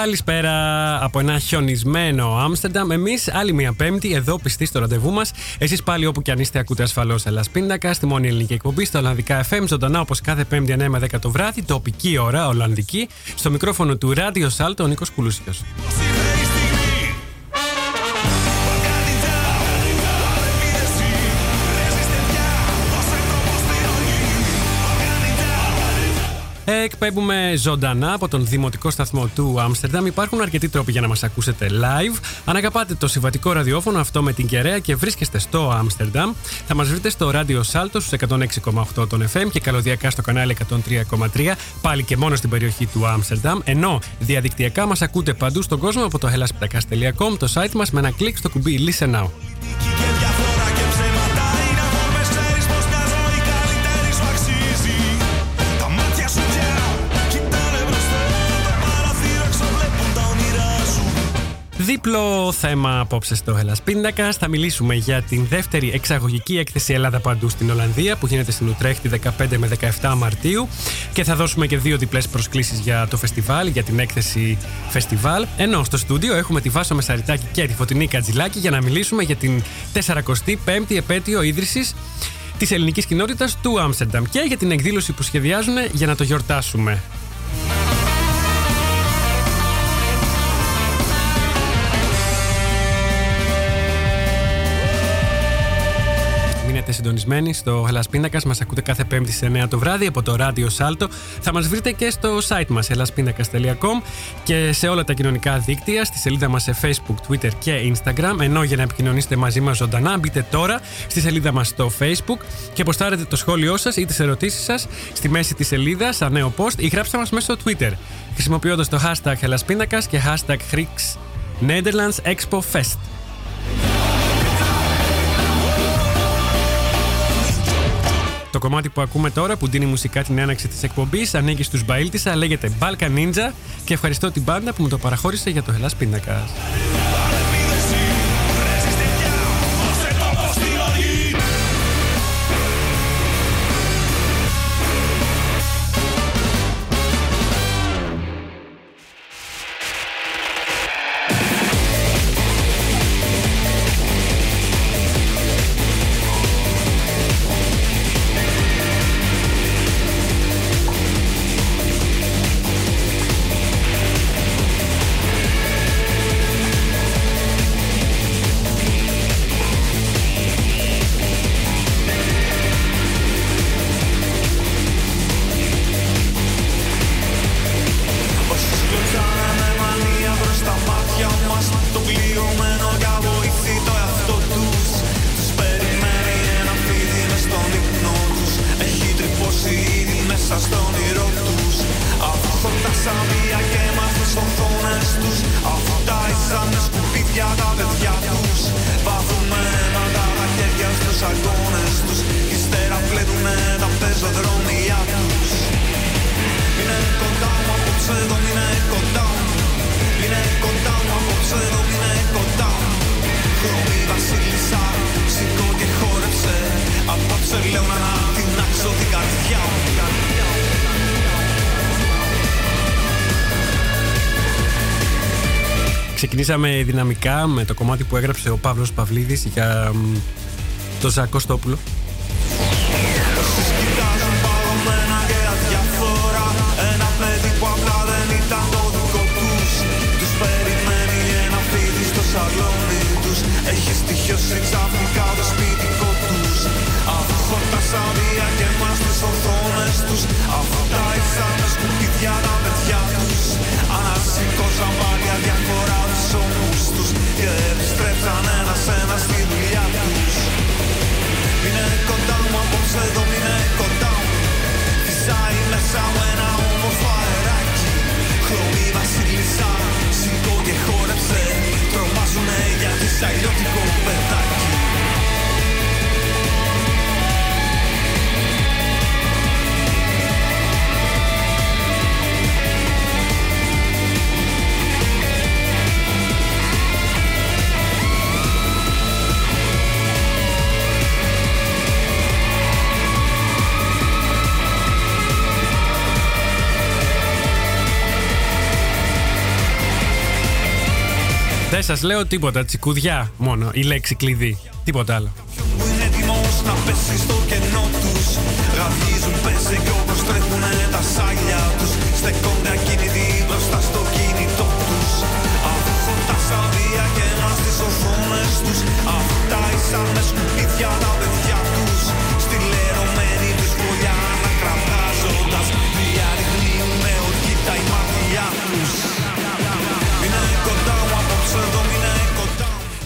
Καλησπέρα από ένα χιονισμένο Άμστερνταμ. Εμείς άλλη μια Πέμπτη εδώ πιστοί στο ραντεβού μας. Εσείς πάλι όπου και αν είστε, ακούτε ασφαλώς Ελλάς Πίνακα στη μόνη ελληνική εκπομπή στα Ολλανδικά FM. Ζωντανά όπως κάθε Πέμπτη 9 με 10 το βράδυ, τοπική ώρα, Ολλανδική. Στο μικρόφωνο του Ράδιο Σάλτο, ο Νίκος Κουλούσιος. Εκπέμπουμε ζωντανά από τον Δημοτικό Σταθμό του Άμστερνταμ. Υπάρχουν αρκετοί τρόποι για να μας ακούσετε live. Αν αγαπάτε το συμβατικό ραδιόφωνο, αυτό με την κεραία και βρίσκεστε στο Άμστερνταμ, θα μας βρείτε στο ράδιο Σάλτο στους 106,8 των FM και καλωδιακά στο κανάλι 103,3, πάλι και μόνο στην περιοχή του Άμστερνταμ. Ενώ διαδικτυακά μας ακούτε παντού στον κόσμο από το hellaspitakas.com, το site μας με ένα κλικ στο κουμπί Listen Now. Δίπλο θέμα απόψε στο Hellas Πίνακα. Θα μιλήσουμε για την δεύτερη εξαγωγική έκθεση Ελλάδα Παντού στην Ολλανδία που γίνεται στην Ουτρέχτη 15 με 17 Μαρτίου. Και θα δώσουμε και δύο διπλές προσκλήσεις για το φεστιβάλ, για την έκθεση φεστιβάλ. Ενώ στο στούντιο έχουμε τη Βάσο Μεσαριτάκη και τη Φωτεινή Κατζηλάκη για να μιλήσουμε για την 45η επέτειο ίδρυσης της ελληνικής κοινότητας του Άμστερνταμ και για την εκδήλωση που σχεδιάζουν για να το γιορτάσουμε. Συντονισμένοι στο Hellas Πίνακας. Μας ακούτε κάθε Πέμπτη σε 9 το βράδυ από το ράδιο Σάλτο. Θα μας βρείτε και στο site μας hellaspinacas.com και σε όλα τα κοινωνικά δίκτυα, στη σελίδα μας σε Facebook, Twitter και Instagram. Ενώ για να επικοινωνήσετε μαζί μας ζωντανά, μπείτε τώρα στη σελίδα μας στο Facebook και αποστάρετε το σχόλιο σας ή τις ερωτήσεις σας στη μέση της σελίδας, σαν νέο post ή γράψτε μας μέσω Twitter χρησιμοποιώντας το hashtag Hellaspinacas και hashtag Greeks Netherlands Expo Fest. Το κομμάτι που ακούμε τώρα που δίνει μουσικά την έναξη της εκπομπής ανήκει στους Μπαίλτισα, λέγεται Balkan Ninja και ευχαριστώ την μπάντα που μου το παραχώρησε για το Hellas Πίνακας. Χρώμη βασίλισσα σηκώ και χόρεψε Απόψε λέω να ανατινάξω την καρδιά μου Ξεκινήσαμε δυναμικά με το κομμάτι που έγραψε ο Παύλος Παυλίδης για μ, το Ζακό τους Αφού τα ήσανε σκουπίδια τα παιδιά τους. Ανασηκώσαν πάλι αδιάφορα τους ώμους τους Και επιστρέψαν ένα-ένα στη δουλειά τους. Είναι κοντά μου απόψε εδώ είναι κοντά μου. Φυσάει μέσα μου ένα όμορφο αεράκι Χρώμη βασίλισσα Σηκώ και χόρεψε. Τρομάζουνε γιατί σ' αλλιώτικο παιδάκι Δεν σας λέω τίποτα, τσικουδιά μόνο, η λέξη κλειδί. Τίποτα άλλο. που είναι έτοιμος να πέσει στο κενό τους Γαβγίζουν πέσει κι όπως τρέχουνε τα σάλια τους Στεκόνται ακίνητοι μπροστά στο κινητό τους Αφού χορτάσαν διαγέννα στις οθόνες τους Αφού τάισαν με σκουπίδια τα παιδιά τους Στη λερωμένη τους φωλιά ανακρατάζοντας Διαρριγνύουν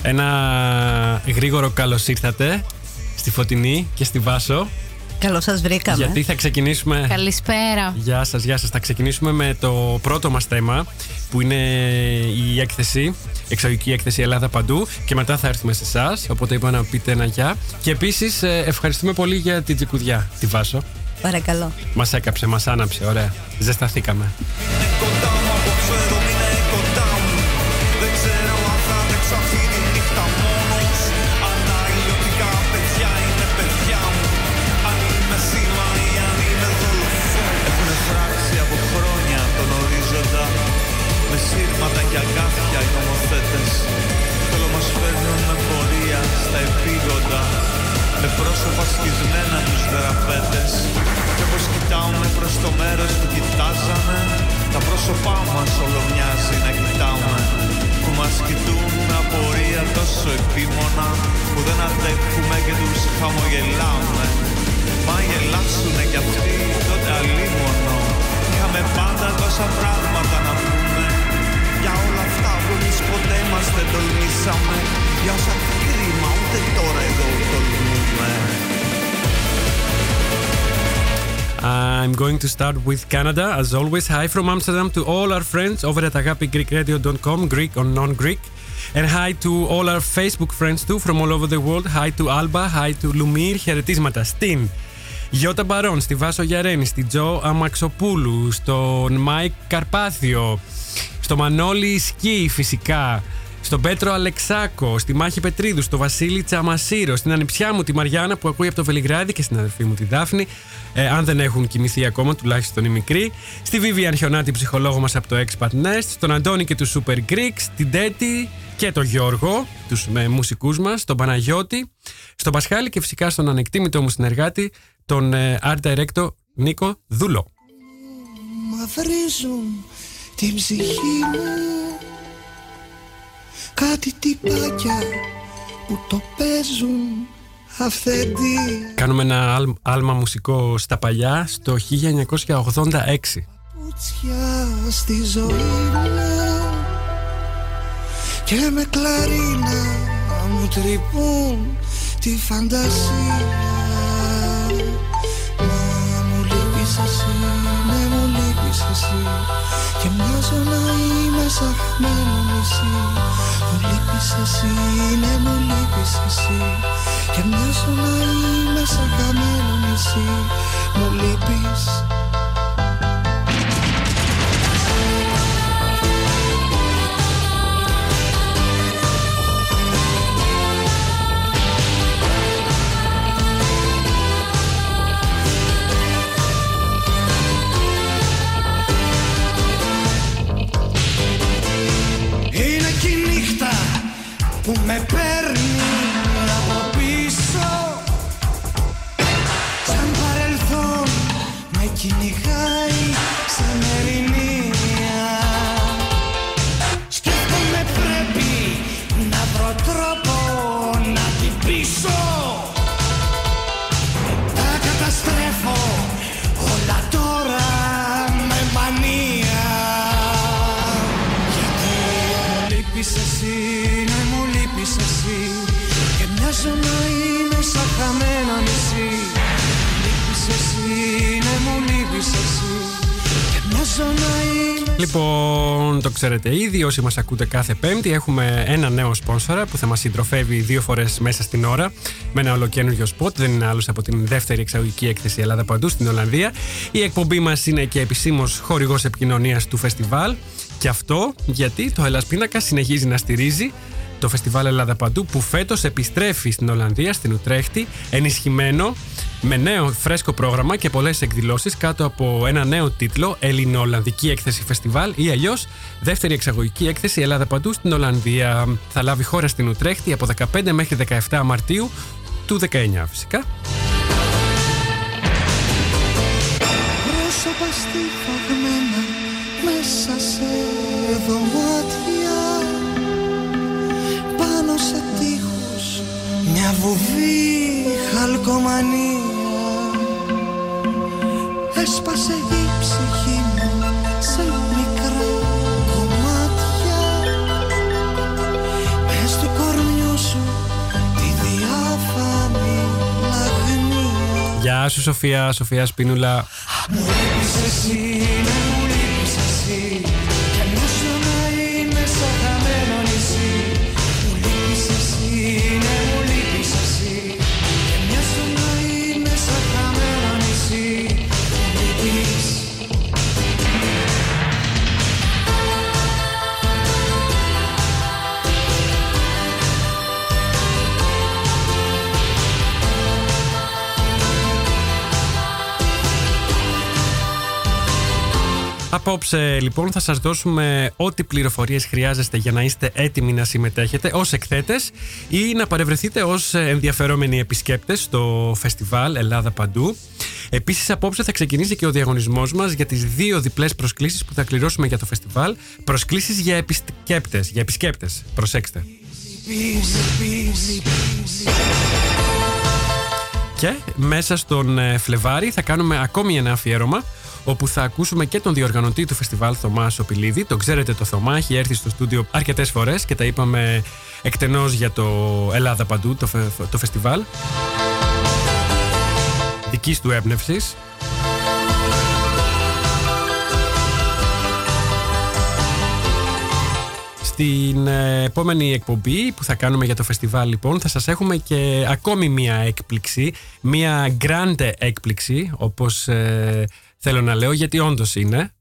Ένα γρήγορο καλώς ήρθατε στη Φωτεινή και στη Βάσο. Καλώ σας βρήκαμε. Γιατί θα ξεκινήσουμε. Καλησπέρα. Γεια σας, γεια σας. Θα ξεκινήσουμε με το πρώτο μας θέμα που είναι η έκθεση, εξαγωγική έκθεση Ελλάδα Παντού και μετά θα έρθουμε σε εσάς. Οπότε είπα να πείτε ένα γεια. Και επίσης ε, ευχαριστούμε πολύ για την τσικουδιά, τη Βάσο. Παρακαλώ. Μας έκαψε, μας άναψε, ωραία. Ζεσταθήκαμε. Αγκάθια οι νομοθέτες. Θέλω μας φέρνουν με πορεία στα επίγοντα με πρόσωπα σκισμένα τους δεραπέτες Και όπως κοιτάουνε προς το μέρος που κοιτάζανε Τα πρόσωπά μας όλο μοιάζει να κοιτάμε. Που μας κοιτούν με απορία τόσο επίμονα Που δεν αντέχουμε και τους χαμογελάμε. Μα γελάσουνε κι αυτοί τότε αλίμονο. Είχαμε πάντα τόσα πράγματα να πούμε ποτέ μας δεν τολμήσαμε Για όσα κρίμα ούτε τώρα εδώ τολμούμε I'm going to start with Canada, as always. Hi from Amsterdam to all our friends over at agapigreekradio.com, Greek or non-Greek. And hi to all our Facebook friends too from all over the world. Hi to Alba, hi to Lumir, χαιρετίσματα στην Γιώτα Μπαρόν, στη Βάσο Γιαρένη, στη Τζο Αμαξοπούλου, στον Μάικ Καρπάθιο, στο Μανώλη Σκι φυσικά, στον Πέτρο Αλεξάκο, στη Μάχη Πετρίδου, στο Βασίλη Τσαμασίρο, στην ανιψιά μου τη Μαριάννα που ακούει από το Βελιγράδι και στην αδερφή μου τη Δάφνη, ε, αν δεν έχουν κοιμηθεί ακόμα, τουλάχιστον οι μικροί, στη Βίβιαν Χιονάτη, ψυχολόγο μας από το Expat Nest, στον Αντώνη και του Super Greeks, την Τέτη και τον Γιώργο, τους ε, μουσικούς μας, τον Παναγιώτη, στον Πασχάλη και φυσικά στον ανεκτήμητο μου συνεργάτη, τον ε, Art Director Νίκο Δούλο. μαυρίζουν την ψυχή μου. Κάτι τυπάκια που το παίζουν αυθεντή Κάνουμε ένα άλ- άλμα μουσικό στα παλιά στο 1986. Πουτσιά στη ζωή μου. Και με κλαρίνα μου τρυπούν τη φαντασία. Μα μου λείπεις εσύ, ναι μου λείπεις εσύ Και μοιάζω να είμαι σαν χαμένο νησί. Μου λείπεις εσύ, ναι μου λείπεις εσύ. Και μοιάζω να είμαι σαν χαμένο νησί. Μου λείπεις ξέρετε ήδη, όσοι μας ακούτε κάθε Πέμπτη, έχουμε ένα νέο σπόνσορα που θα μας συντροφεύει δύο φορές μέσα στην ώρα με ένα ολοκαίνουργιο σποτ. Δεν είναι άλλος από την δεύτερη εξαγωγική έκθεση Ελλάδα Παντού στην Ολλανδία. Η εκπομπή μας είναι και επισήμως χορηγός επικοινωνίας του φεστιβάλ. Και αυτό γιατί το Hellas Pindakaas συνεχίζει να στηρίζει το φεστιβάλ Ελλάδα Παντού που φέτος επιστρέφει στην Ολλανδία, στην Ουτρέχτη, ενισχυμένο με νέο φρέσκο πρόγραμμα και πολλές εκδηλώσεις κάτω από ένα νέο τίτλο Ελληνο-Ολλανδική Έκθεση Φεστιβάλ ή αλλιώς δεύτερη εξαγωγική έκθεση Ελλάδα Παντού στην Ολλανδία. Θα λάβει χώρα στην Ουτρέχτη από 15 μέχρι 17 Μαρτίου του 19 φυσικά. Πρόσωπα στιφαγμένα μέσα σε δωμάτια σε τείχους μια βουβή χαλκομανία. Έσπασε η ψυχή μου σε μικρά κομμάτια. Μες του κορμιού σου τη διάφανη λαγνία. Γεια σου Σοφία, Σοφία Σπίνουλα. Μου λείπεις εσύ, Απόψε λοιπόν θα σας δώσουμε ό,τι πληροφορίες χρειάζεστε για να είστε έτοιμοι να συμμετέχετε ως εκθέτες ή να παρευρεθείτε ως ενδιαφερόμενοι επισκέπτες στο φεστιβάλ Ελλάδα Παντού. Επίσης απόψε θα ξεκινήσει και ο διαγωνισμός μας για τις δύο διπλές προσκλήσεις που θα κληρώσουμε για το φεστιβάλ. Προσκλήσεις για επισκέπτες, για επισκέπτες. Προσέξτε. Και μέσα στον ε, Φλεβάρι θα κάνουμε ακόμη ένα αφιέρωμα όπου θα ακούσουμε και τον διοργανωτή του φεστιβάλ Θωμάς Σοπηλίδη. Το ξέρετε το Θωμά, έχει έρθει στο στούντιο αρκετές φορές και τα είπαμε εκτενώς για το Ελλάδα Παντού, το, φε- το φεστιβάλ. Δικής του έμπνευσης. Στην ε, επόμενη εκπομπή που θα κάνουμε για το φεστιβάλ λοιπόν θα σας έχουμε και ακόμη μία έκπληξη, μία grande έκπληξη όπως ε, θέλω να λέω γιατί όντως είναι.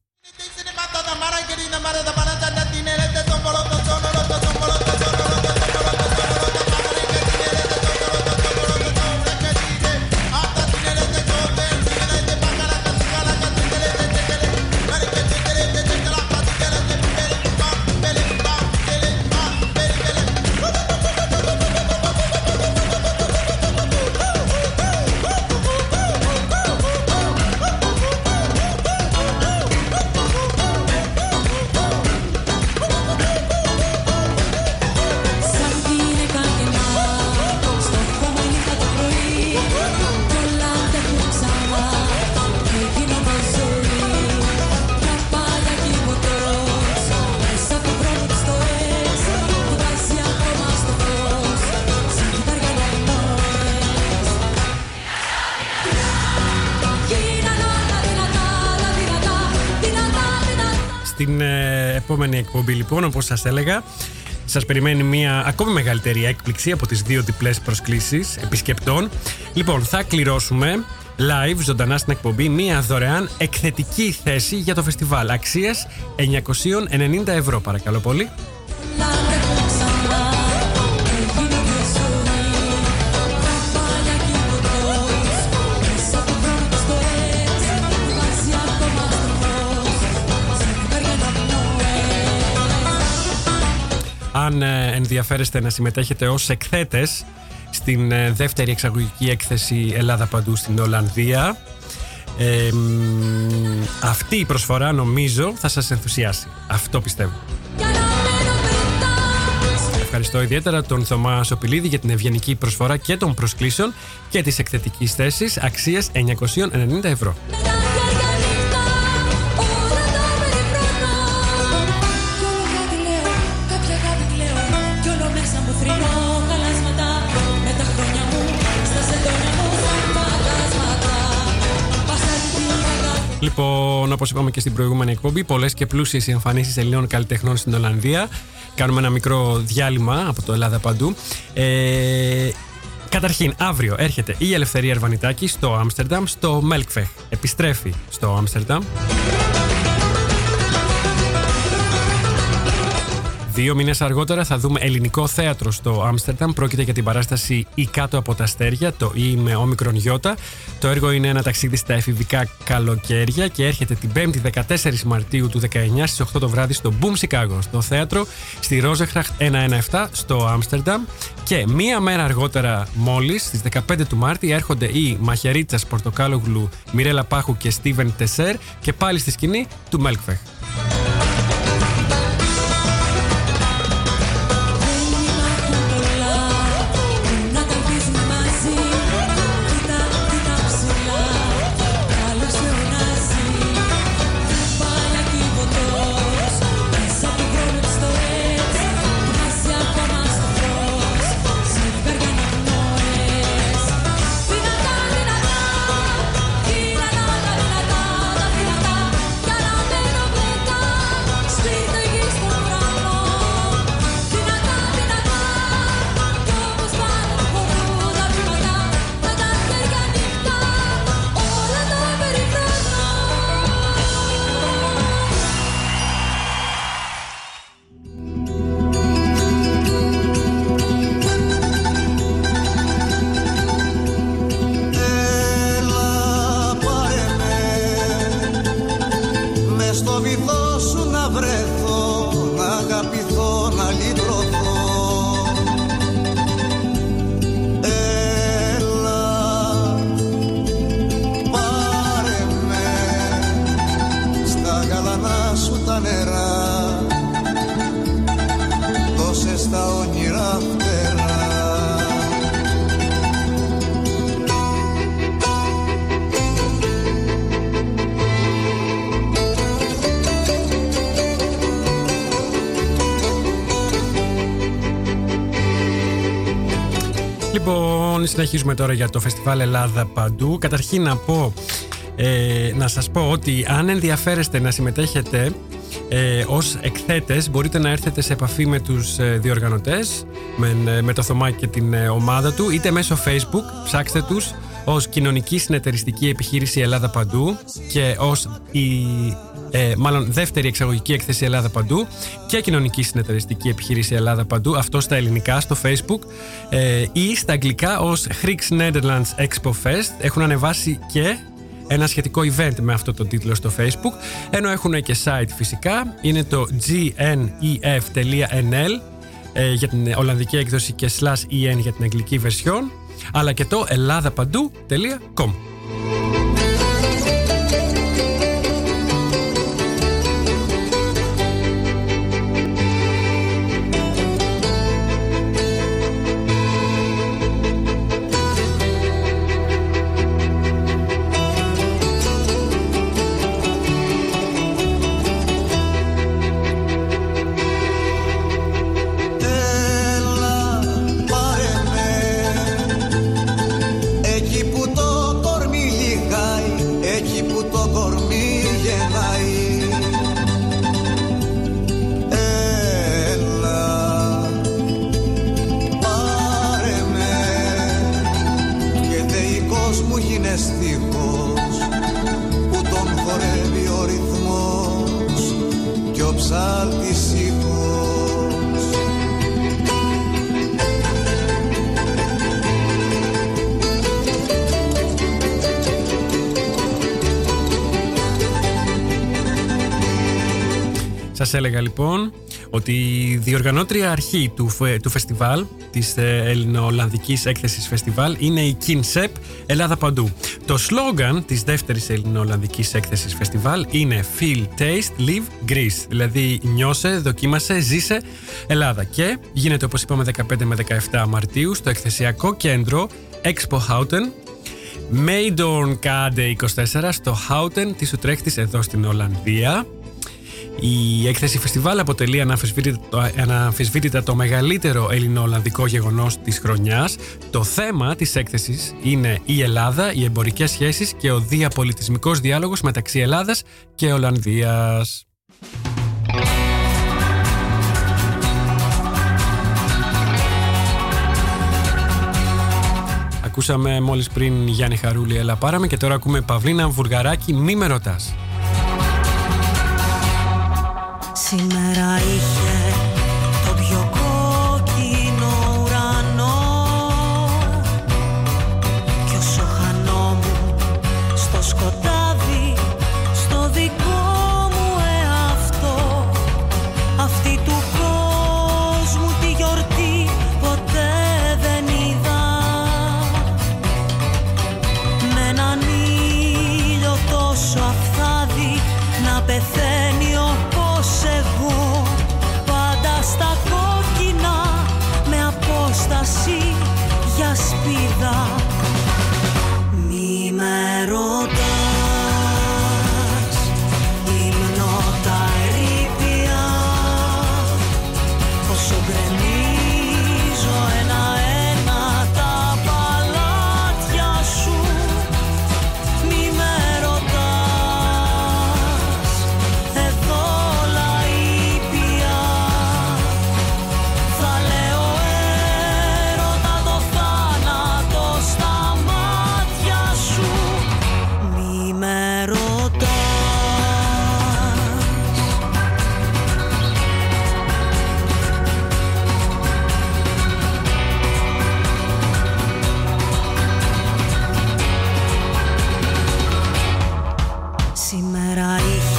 Εκπομπή λοιπόν όπως σας έλεγα σας περιμένει μια ακόμη μεγαλύτερη έκπληξη από τις δύο διπλές προσκλήσεις επισκεπτών. Λοιπόν, θα κληρώσουμε live ζωντανά στην εκπομπή μια δωρεάν εκθετική θέση για το φεστιβάλ αξίας 990 ευρώ παρακαλώ πολύ. Αν ε, ενδιαφέρεστε να συμμετέχετε ως εκθέτες στην ε, δεύτερη εξαγωγική έκθεση Ελλάδα Παντού στην Ολλανδία ε, μ, αυτή η προσφορά νομίζω θα σας ενθουσιάσει. Αυτό πιστεύω. Για να μένω πετάς Ευχαριστώ ιδιαίτερα τον Θωμάς Σοπηλίδη για την ευγενική προσφορά και των προσκλήσεων και της εκθετικής θέσης αξίας 990 ευρώ. Λοιπόν, Όπως είπαμε και στην προηγούμενη εκπομπή, πολλές και πλούσιες οι εμφανίσεις Ελλήνων καλλιτεχνών στην Ολλανδία. Κάνουμε ένα μικρό διάλειμμα από το Ελλάδα παντού. Ε, Καταρχήν, αύριο έρχεται η Ελευθερία Ερβανιτάκη στο Άμστερνταμ, στο Μέλκφεχ. Επιστρέφει στο Άμστερνταμ. Δύο μήνες αργότερα θα δούμε ελληνικό θέατρο στο Άμστερνταμ. Πρόκειται για την παράσταση «Η κάτω από τα αστέρια», το «Ή» με όμικρον γιώτα. Το έργο είναι ένα ταξίδι στα εφηβικά καλοκαίρια και έρχεται την 5η 14 Μαρτίου του 19 στις 8 το βράδυ στο Boom Chicago, στο θέατρο, στη Ρόζεχραχτ 117 στο Άμστερνταμ. Και μία μέρα αργότερα, μόλις στις 15 του Μάρτη, έρχονται οι Μαχαιρίτσα Πορτοκάλογλου, Μιρέλα Πάχου και Στίβεν Τεσέρ και πάλι στη σκηνή του Μέλκφεχ. Συνεχίζουμε τώρα για το φεστιβάλ Ελλάδα Παντού. Καταρχήν να πω, ε, να σας πω ότι αν ενδιαφέρεστε να συμμετέχετε ε, ως εκθέτες μπορείτε να έρθετε σε επαφή με τους ε, διοργανωτές, με, με το Θωμά και την ε, ομάδα του, είτε μέσω Facebook, ψάξτε τους ως κοινωνική συνεταιριστική επιχείρηση Ελλάδα Παντού και ως η ε, μάλλον δεύτερη εξαγωγική έκθεση Ελλάδα Παντού και κοινωνική συνεταιριστική επιχείρηση Ελλάδα Παντού, αυτό στα ελληνικά στο Facebook ε, ή στα αγγλικά ως Greeks Netherlands Expo Fest. Έχουν ανεβάσει και ένα σχετικό event με αυτό το τίτλο στο Facebook, ενώ έχουν και site φυσικά, είναι το gnef.nl ε, για την Ολλανδική έκδοση και slash en για την αγγλική version, αλλά και το ελλάδαπαντού.com. Σας έλεγα λοιπόν ότι η διοργανώτρια αρχή του, φε- του φεστιβάλ, της ε, Ελληνοολλανδικής έκθεσης φεστιβάλ, είναι η ΚΟΙΝΣΕΠ Ελλάδα Παντού. Το σλόγγαν της δεύτερης Ελληνοολλανδικής έκθεσης φεστιβάλ είναι Feel, Taste, Live, Greece. Δηλαδή νιώσε, δοκίμασε, ζήσε Ελλάδα. Και γίνεται όπως είπαμε 15 με 17 Μαρτίου στο εκθεσιακό κέντρο Expo Houten Meidoornkade 24 στο Houten της Ουτρέχτης εδώ στην Ολλανδία. Η έκθεση φεστιβάλ αποτελεί αναμφισβήτητα, αναμφισβήτητα το μεγαλύτερο ελληνοολλανδικό γεγονός της χρονιάς. Το θέμα της έκθεσης είναι η Ελλάδα, οι εμπορικές σχέσεις και ο διαπολιτισμικός διάλογος μεταξύ Ελλάδας και Ολλανδίας. Ακούσαμε μόλις πριν Γιάννη Χαρούλη Έλα Πάραμε και τώρα ακούμε Παυλίνα Βουργαράκη Μη με ρωτάς. Σήμερα είχε το Σήμερα είχε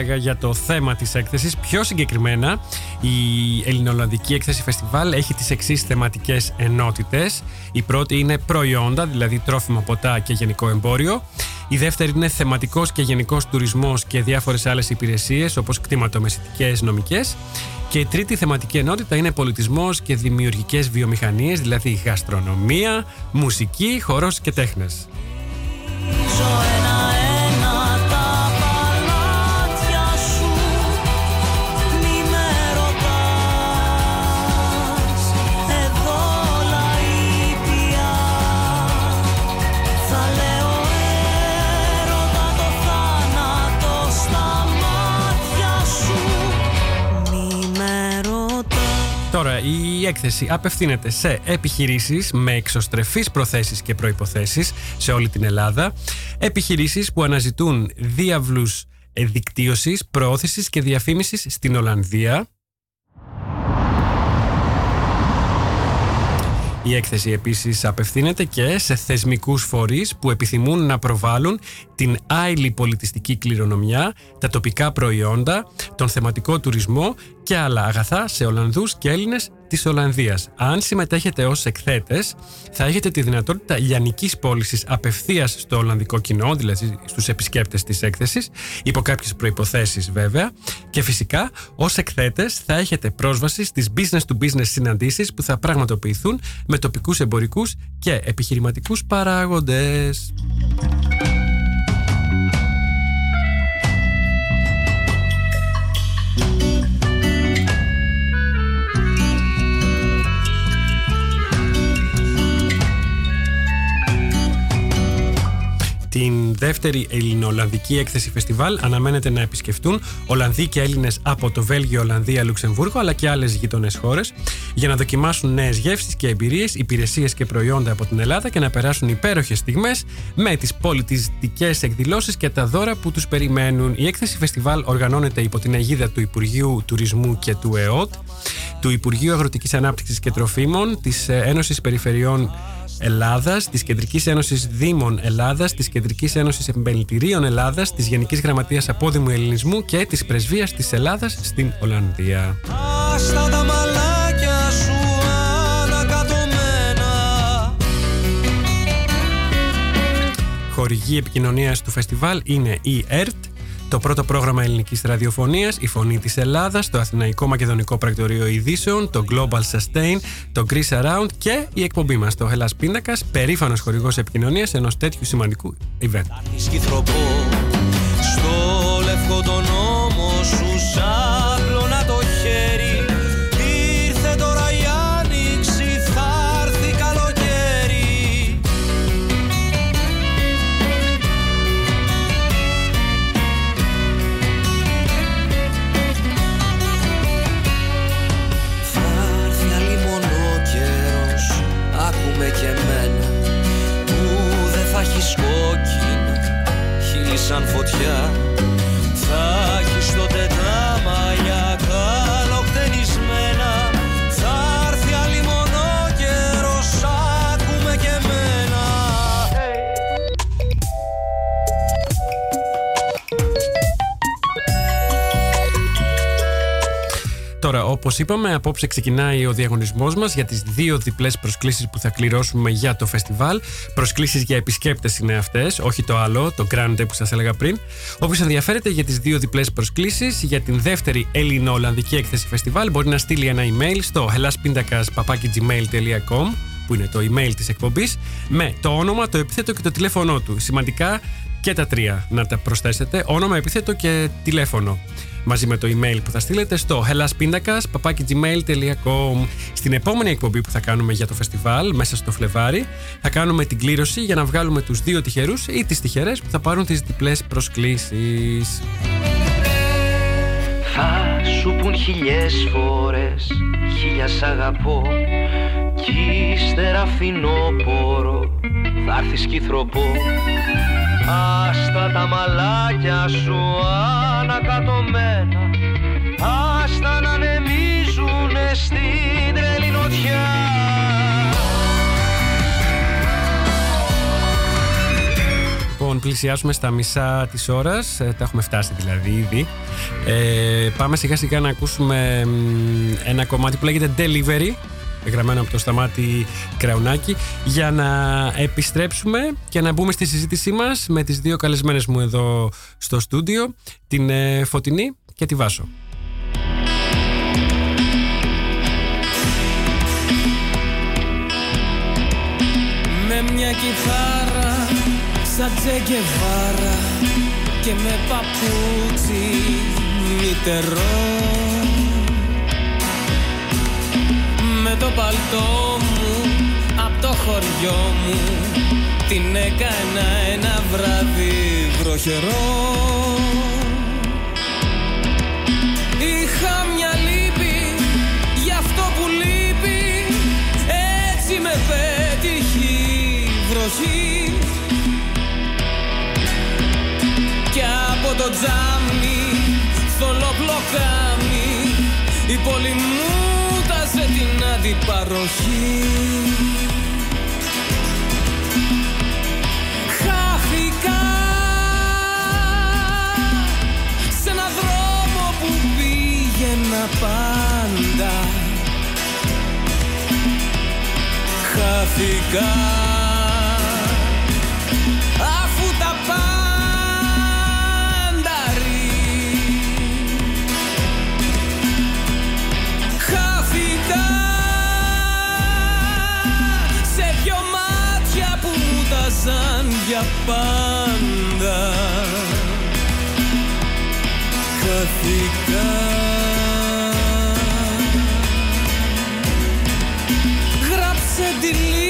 έλεγα για το θέμα της έκθεσης. Πιο συγκεκριμένα, η Ελληνοολλανδική Έκθεση Φεστιβάλ έχει τις εξής θεματικές ενότητες. Η πρώτη είναι προϊόντα, δηλαδή τρόφιμα, ποτά και γενικό εμπόριο. Η δεύτερη είναι θεματικός και γενικός τουρισμός και διάφορες άλλες υπηρεσίες όπως κτηματομεσητικές νομικές. Και η τρίτη θεματική ενότητα είναι πολιτισμός και δημιουργικές βιομηχανίες, δηλαδή γαστρονομία, μουσική, χορός και τέχνες. Ζω η έκθεση απευθύνεται σε επιχειρήσεις με εξωστρεφείς προθέσεις και προϋποθέσεις σε όλη την Ελλάδα. Επιχειρήσεις που αναζητούν διάβλους ε, δικτύωσης, προώθησης και διαφήμισης στην Ολλανδία. Η έκθεση επίσης απευθύνεται και σε θεσμικούς φορείς που επιθυμούν να προβάλλουν την άειλη πολιτιστική κληρονομιά, τα τοπικά προϊόντα, τον θεματικό τουρισμό και άλλα αγαθά σε Ολλανδούς και Έλληνες της Ολλανδίας. Αν συμμετέχετε ως εκθέτες, θα έχετε τη δυνατότητα λιανικής πώλησης απευθείας στο Ολλανδικό κοινό, δηλαδή στους επισκέπτες της έκθεσης, υπό κάποιες προϋποθέσεις βέβαια, και φυσικά ως εκθέτες θα έχετε πρόσβαση στις business-to-business συναντήσεις που θα πραγματοποιηθούν με τοπικούς εμπορικούς και επιχειρηματικούς παράγοντες. Την δεύτερη ελληνοολλανδική έκθεση φεστιβάλ αναμένεται να επισκεφτούν Ολλανδοί και Έλληνες από το Βέλγιο, Ολλανδία, Λουξεμβούργο αλλά και άλλες γείτονες χώρες για να δοκιμάσουν νέες γεύσεις και εμπειρίες, υπηρεσίες και προϊόντα από την Ελλάδα και να περάσουν υπέροχες στιγμές με τις πολιτιστικές εκδηλώσεις και τα δώρα που τους περιμένουν. Η έκθεση φεστιβάλ οργανώνεται υπό την αιγίδα του Υπουργείου Τουρισμού και του ΕΟΤ, του Υπουργείου Αγροτικής Ανάπτυξης και Τροφίμων, της Ένωσης Περιφερειών Ελλάδας, της Κεντρικής Ένωσης Δήμων Ελλάδας, της Κεντρικής Ένωσης Επιμελητηρίων Ελλάδας, της Γενικής Γραμματείας Απόδημου Ελληνισμού και της Πρεσβείας της Ελλάδας στην Ολλανδία. Άστα τα μαλάκια σου ανακατωμένα Χορηγή επικοινωνίας του φεστιβάλ είναι η ΕΡΤ, το πρώτο πρόγραμμα ελληνικής ραδιοφωνίας, η Φωνή της Ελλάδας, το Αθηναϊκό Μακεδονικό Πρακτορείο Ειδήσεων, το Global Sustain, το Greece Around και η εκπομπή μας, το Hellas Πίνακα, περήφανος χορηγός επικοινωνίας ενός τέτοιου σημαντικού event. Σκυθροπό Στο λευκό τον νόμο σου σάπλωνα σαν φωτιά Τώρα, όπως είπαμε, απόψε ξεκινάει ο διαγωνισμός μας για τις δύο διπλές προσκλήσεις που θα κληρώσουμε για το φεστιβάλ. Προσκλήσεις για επισκέπτες είναι αυτές, όχι το άλλο, το Grande που σας έλεγα πριν. Όποιος ενδιαφέρεται για τις δύο διπλές προσκλήσεις για την δεύτερη Ελληνο-Ολλανδική έκθεση φεστιβάλ μπορεί να στείλει ένα email στο hellaspindakas.gmail.com που είναι το email της εκπομπής με το όνομα, το επίθετο και το τηλέφωνό του. Σημαντικά και τα τρία να τα προσθέσετε, όνομα, επίθετο και τηλέφωνο μαζί με το email που θα στείλετε στο hellaspindakas.gmail.com Στην επόμενη εκπομπή που θα κάνουμε για το φεστιβάλ μέσα στο Φλεβάρι θα κάνουμε την κλήρωση για να βγάλουμε τους δύο τυχερούς ή τις τυχερές που θα πάρουν τις διπλές προσκλήσεις. Θα σου πουν χιλιές φορές Χίλια σ' αγαπώ Κι ύστερα φθινόπορο Θα έρθεις σκυθροπό Άστα τα μαλάκια σου ανακατωμένα Άστα να ανεμίζουνε στην τρελή νοτιά Λοιπόν, πλησιάζουμε στα μισά της ώρας, ε, τα έχουμε φτάσει δηλαδή ήδη. Ε, πάμε σιγά σιγά να ακούσουμε μ, ένα κομμάτι που λέγεται Delivery, γραμμένο από το Σταμάτη Κραουνάκη, για να επιστρέψουμε και να μπούμε στη συζήτησή μας με τις δύο καλεσμένες μου εδώ στο στούντιο, την ε, Φωτεινή και τη Βάσο. Με μια κιθάρα σαν Τζεγκεβάρα και με παπούτσι μητερό Με το παλτό μου απ' το χωριό μου. Την έκανα ένα βράδυ βροχερό. Είχα μια λύπη για αυτό που λείπει. Έτσι με πέτυχε η βροχή. Κι από το τζάμι θολό πλοκάμι Η πόλη μου τάσε την αντιπαροχή. Χάθηκα σε ένα δρόμο που πήγαινα πάντα. Χάθηκα για πάντα. Χάθηκα Γράψε delivery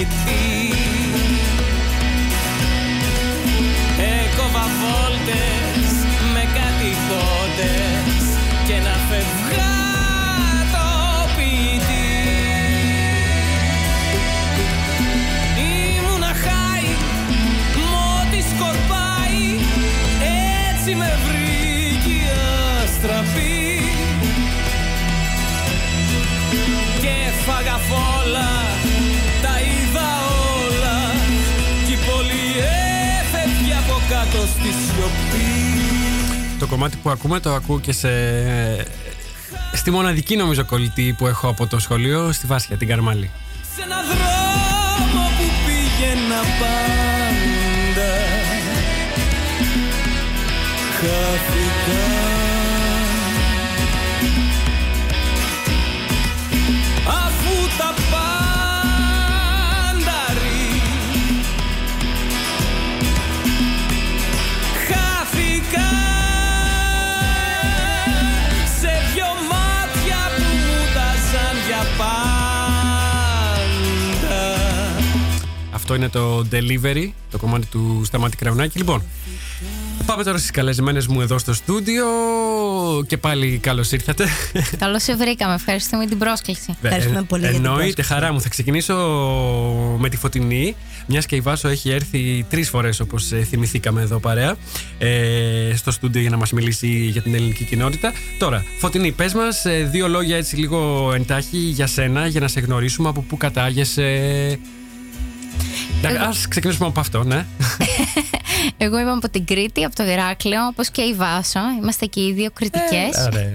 ενισχυτή Έκοβα βόλτες με κάτι πόντες και ένα φευγάτο ποιητή. Ήμουνα χάι, μότι σκορπάει έτσι με βρήκε η αστραπή. Και φάγα φόλα, κομμάτι που ακούμε το ακούω και σε... Στη μοναδική νομίζω κολλητή που έχω από το σχολείο, στη Βάσια, την Καρμάλη. σε ένα δρόμο που πήγαινα πάντα Αυτό είναι το Delivery, το κομμάτι του Σταμάτη Κραουνάκη. Λοιπόν, πάμε τώρα στις καλεσμένες μου εδώ στο στούντιο και πάλι καλώς ήρθατε. Καλώς σε βρήκαμε. Ευχαριστούμε την πρόσκληση. Ευχαριστούμε πολύ για την Εννοείται, πρόσκληση. χαρά μου. Θα ξεκινήσω με τη Φωτεινή. Μιας και η Βάσο έχει έρθει τρεις φορές, όπως θυμηθήκαμε εδώ παρέα, ε, στο στούντιο για να μας μιλήσει για την ελληνική κοινότητα. Τώρα, Φωτεινή, πες μας δύο λόγια έτσι λίγο εντάχει για σένα, για να σε γνωρίσουμε από πού κατάγεσαι. Α ξεκινήσουμε από αυτό, ναι. Εγώ είμαι από την Κρήτη, από το Ηράκλειο, όπως και η Βάσο. Είμαστε και οι δύο κριτικές. Άρα,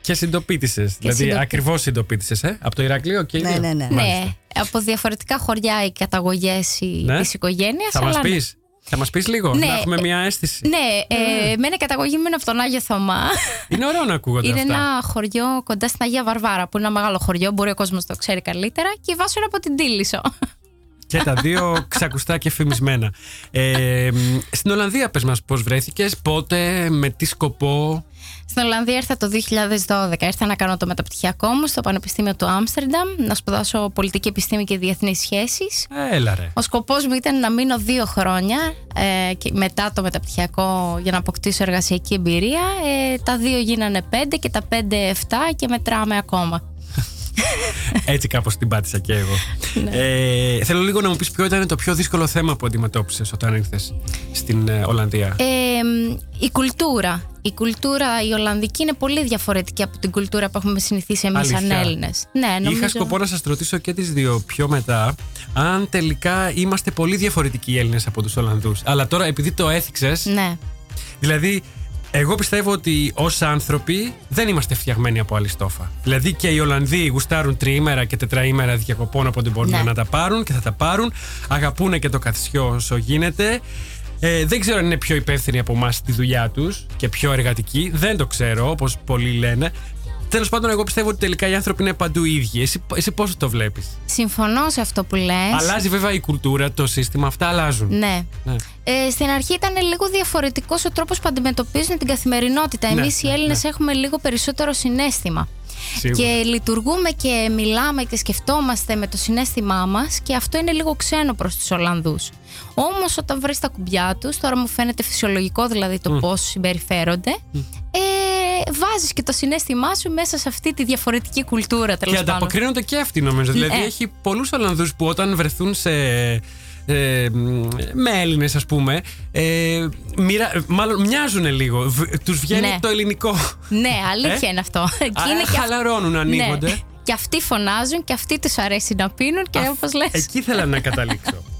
και συντοπίτησες. δηλαδή, συντοπί- ακριβώς συντοπίτησες, ε; Από το Ηράκλειο και οι Ναι, δύο. ναι, ναι. Μάλιστα. ναι, από διαφορετικά χωριά οι καταγωγές Ναι. της οικογένειας. Θα μας πεις. Θα μας πεις λίγο, Ναι, να έχουμε ε, μια αίσθηση. Ναι, ε, εμένα η καταγωγή μου είναι από τον Άγιο Θωμά. Είναι ωραίο να ακούγονται Είναι αυτά. ένα χωριό κοντά στην Αγία Βαρβάρα, που είναι ένα μεγάλο χωριό, μπορεί ο κόσμος να το ξέρει καλύτερα. Και η Βάσο είναι από την Τίλισο. Και τα δύο ξακουστά και φημισμένα. Ε, μ, στην Ολλανδία, πες μας πώς βρέθηκες, πότε, με τι σκοπό; Στην Ολλανδία ήρθα το 2012. Ήρθα να κάνω το μεταπτυχιακό μου στο Πανεπιστήμιο του Άμστερνταμ, να σπουδάσω πολιτική επιστήμη και διεθνείς σχέσεις. Έλα ρε. Ο σκοπός μου ήταν να μείνω δύο χρόνια ε, και μετά το μεταπτυχιακό για να αποκτήσω εργασιακή εμπειρία. Ε, τα δύο γίνανε πέντε και τα πέντε εφτά και μετράμε ακόμα. Έτσι κάπως την πάτησα και εγώ. ε, θέλω λίγο να μου πεις ποιο ήταν το πιο δύσκολο θέμα που αντιμετώπισες όταν ήρθες στην ε, Ολλανδία. Ε, η κουλτούρα. Η κουλτούρα η Ολλανδική είναι πολύ διαφορετική από την κουλτούρα που έχουμε συνηθίσει εμείς σαν Αλήθεια. Έλληνες. Ναι, νομίζω... Είχα σκοπό να σας ρωτήσω και τις δύο πιο μετά αν τελικά είμαστε πολύ διαφορετικοί οι Έλληνες από τους Ολλανδούς. Αλλά τώρα επειδή το έθιξες, Ναι. Δηλαδή, εγώ πιστεύω ότι ως άνθρωποι δεν είμαστε φτιαγμένοι από άλλη στόφα. Δηλαδή και οι Ολλανδοί γουστάρουν τριήμερα και τετραήμερα διακοπών όποτε μπορούν Ναι. να τα πάρουν και θα τα πάρουν. Αγαπούν και το καθισιό όσο γίνεται. Ε, δεν ξέρω αν είναι πιο υπεύθυνοι από εμάς στη δουλειά τους και πιο εργατικοί. Δεν το ξέρω, όπως πολλοί λένε. Τέλος πάντων, εγώ πιστεύω ότι τελικά οι άνθρωποι είναι παντού ίδιοι. Εσύ, εσύ πώς το βλέπεις; Συμφωνώ σε αυτό που λες. Αλλάζει βέβαια η κουλτούρα, το σύστημα, αυτά αλλάζουν. Ναι. Ναι. Ε, στην αρχή ήταν λίγο διαφορετικός ο τρόπος που αντιμετωπίζουν την καθημερινότητα. Ναι, Εμείς οι ναι, Έλληνες ναι. έχουμε λίγο περισσότερο συνέστημα. Σίγουρα. Και λειτουργούμε και μιλάμε και σκεφτόμαστε με το συνέστημά μας και αυτό είναι λίγο ξένο προς τους Ολλανδούς. Όμως όταν βρεις τα κουμπιά τους, τώρα μου φαίνεται φυσιολογικό δηλαδή το πώς συμπεριφέρονται, ε, βάζεις και το συνέστημά σου μέσα σε αυτή τη διαφορετική κουλτούρα τέλος Και πάντων. ανταποκρίνονται και αυτοί νομίζω. Δηλαδή Ναι. έχει πολλούς Ολλανδούς που όταν βρεθούν σε. Ε, μ, με Έλληνες, ας πούμε. Ε, μοιρα, μάλλον μοιάζουν λίγο. Τους βγαίνει Ναι. το ελληνικό. Ναι, αλήθεια Ε; είναι αυτό. Και Άρα είναι και αυ- χαλαρώνουν, ανοίγονται. Ναι. Και αυτοί φωνάζουν και αυτοί τους αρέσει να πίνουν και όπως λες. Εκεί ήθελα να καταλήξω.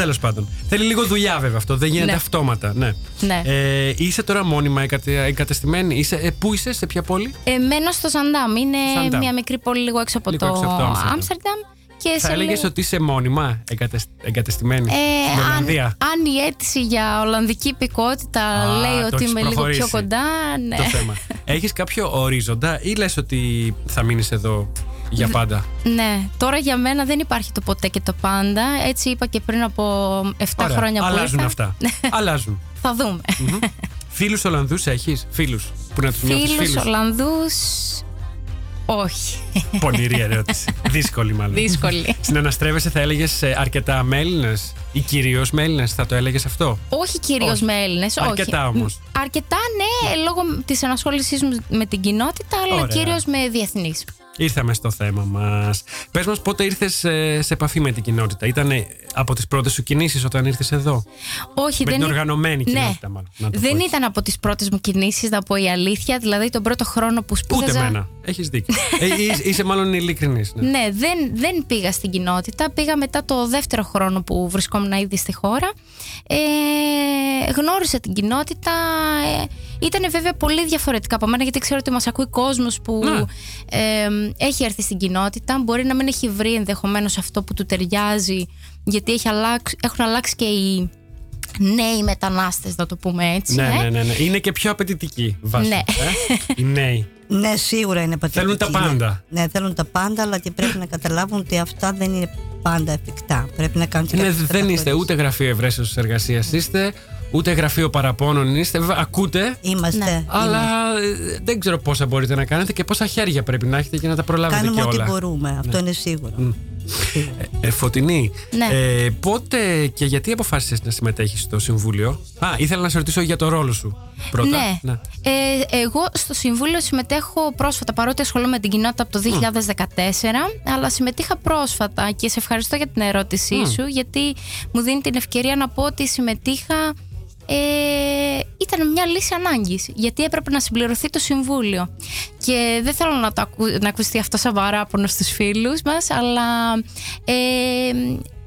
Τέλος πάντων. Θέλει λίγο δουλειά βέβαια αυτό. Δεν γίνεται Ναι. αυτόματα. Ναι. Ναι. Ε, είσαι τώρα μόνιμα εγκατε- εγκατεστημένη. Είσαι, ε, πού είσαι, σε ποια πόλη; Ε, μένω στο Ζαντάμ. Είναι Ζαντάμ. μια μικρή πόλη λίγο έξω από Λίγο το έξω από το Άμστερνταμ. Άμστερνταμ. Και Θα σε έλεγες λίγο- ότι είσαι μόνιμα εγκατεσ- εγκατεστημένη Ε, στην αν, Ολλανδία; αν η αίτηση για Ολλανδική υπηκότητα Α, λέει το ότι έχεις είμαι λίγο προχωρήσει. πιο κοντά, ναι. το θέμα. Έχεις κάποιο ορίζοντα ή λες ότι θα μείνεις εδώ για πάντα. Ναι, τώρα για μένα δεν υπάρχει το ποτέ και το πάντα. Έτσι είπα και πριν από 7 Ωραία. χρόνια που Αλλάζουν ήρθα. αυτά. Αλλάζουν. Θα δούμε. Φίλους Ολλανδούς έχεις, φίλους που να τους νιώθεις Φίλους φίλους. Ολλανδούς Όχι. Πονηρή ερώτηση. Δύσκολη μάλλον. Δύσκολη. Συναναστρέφεσαι, θα έλεγες αρκετά με Έλληνε ή κυρίως με Έλληνε, θα το έλεγες αυτό; Όχι κυρίως Όχι. με Έλληνε. Αρκετά όμως. Αρκετά, ναι, λόγω της ενασχόλησής μου με την κοινότητα, αλλά Ωραία. κυρίως με διεθνείς. Ήρθαμε στο θέμα μας. Πες μας, πότε ήρθες σε επαφή με την κοινότητα. Ήταν από τις πρώτες σου κινήσεις όταν ήρθες εδώ; Όχι, με δεν την ή- οργανωμένη Ναι. κοινότητα, μάλλον. Να το Δεν πω έτσι. ήταν από τις πρώτες μου κινήσεις, να πω η αλήθεια. Δηλαδή, τον πρώτο χρόνο που σπούδαζα. Ούτε εμένα. Έχεις δίκιο. ε, είσαι- είσαι μάλλον ειλικρινής. Ναι. Ναι, δεν, δεν πήγα στην κοινότητα. Πήγα μετά το δεύτερο χρόνο που βρισκόμουν ήδη στη χώρα. Ε, γνώρισα την κοινότητα. Ε, ήταν βέβαια πολύ διαφορετικά από μένα, γιατί ξέρω ότι μας ακούει κόσμος που Ναι. ε, έχει έρθει στην κοινότητα. Μπορεί να μην έχει βρει ενδεχομένως αυτό που του ταιριάζει, γιατί έχει αλλάξει, έχουν αλλάξει και οι νέοι μετανάστες, να το πούμε έτσι. Ναι, ε. ναι, ναι, ναι. Είναι και πιο απαιτητική βάση. Ναι. Ε; Οι νέοι. Ναι, σίγουρα είναι πατητική. Θέλουν τα πάντα. Ναι, ναι, θέλουν τα πάντα, αλλά και πρέπει να καταλάβουν ότι αυτά δεν είναι πάντα εφικτά. Πρέπει να κάνουν και Ναι, κάποιες δεν είστε καταχωρήσεις. ούτε γραφείο ευρέσεως εργασίας είστε, ούτε γραφείο παραπώνων είστε. Βέβαια, ακούτε. Είμαστε. Ναι. Αλλά ε, δεν ξέρω πόσα μπορείτε να κάνετε και πόσα χέρια πρέπει να έχετε για να τα προλάβετε Κάνουμε και ό,τι όλα. μπορούμε. Αυτό είναι σίγουρο. Ε, Φωτεινή, Ναι. ε, πότε και γιατί αποφάσισες να συμμετέχεις στο Συμβούλιο; Α, ήθελα να σε ρωτήσω για το ρόλο σου πρώτα. Ναι. Ε, εγώ στο Συμβούλιο συμμετέχω πρόσφατα, παρότι ασχολούμαι με την κοινότητα από το 2014, αλλά συμμετείχα πρόσφατα και σε ευχαριστώ για την ερώτησή Μμ. σου, γιατί μου δίνει την ευκαιρία να πω ότι συμμετείχα. Ε, ήταν μια λύση ανάγκης γιατί έπρεπε να συμπληρωθεί το Συμβούλιο και δεν θέλω να, το ακου, να ακουστεί αυτό σαν παράπονο στους φίλους μας αλλά ε,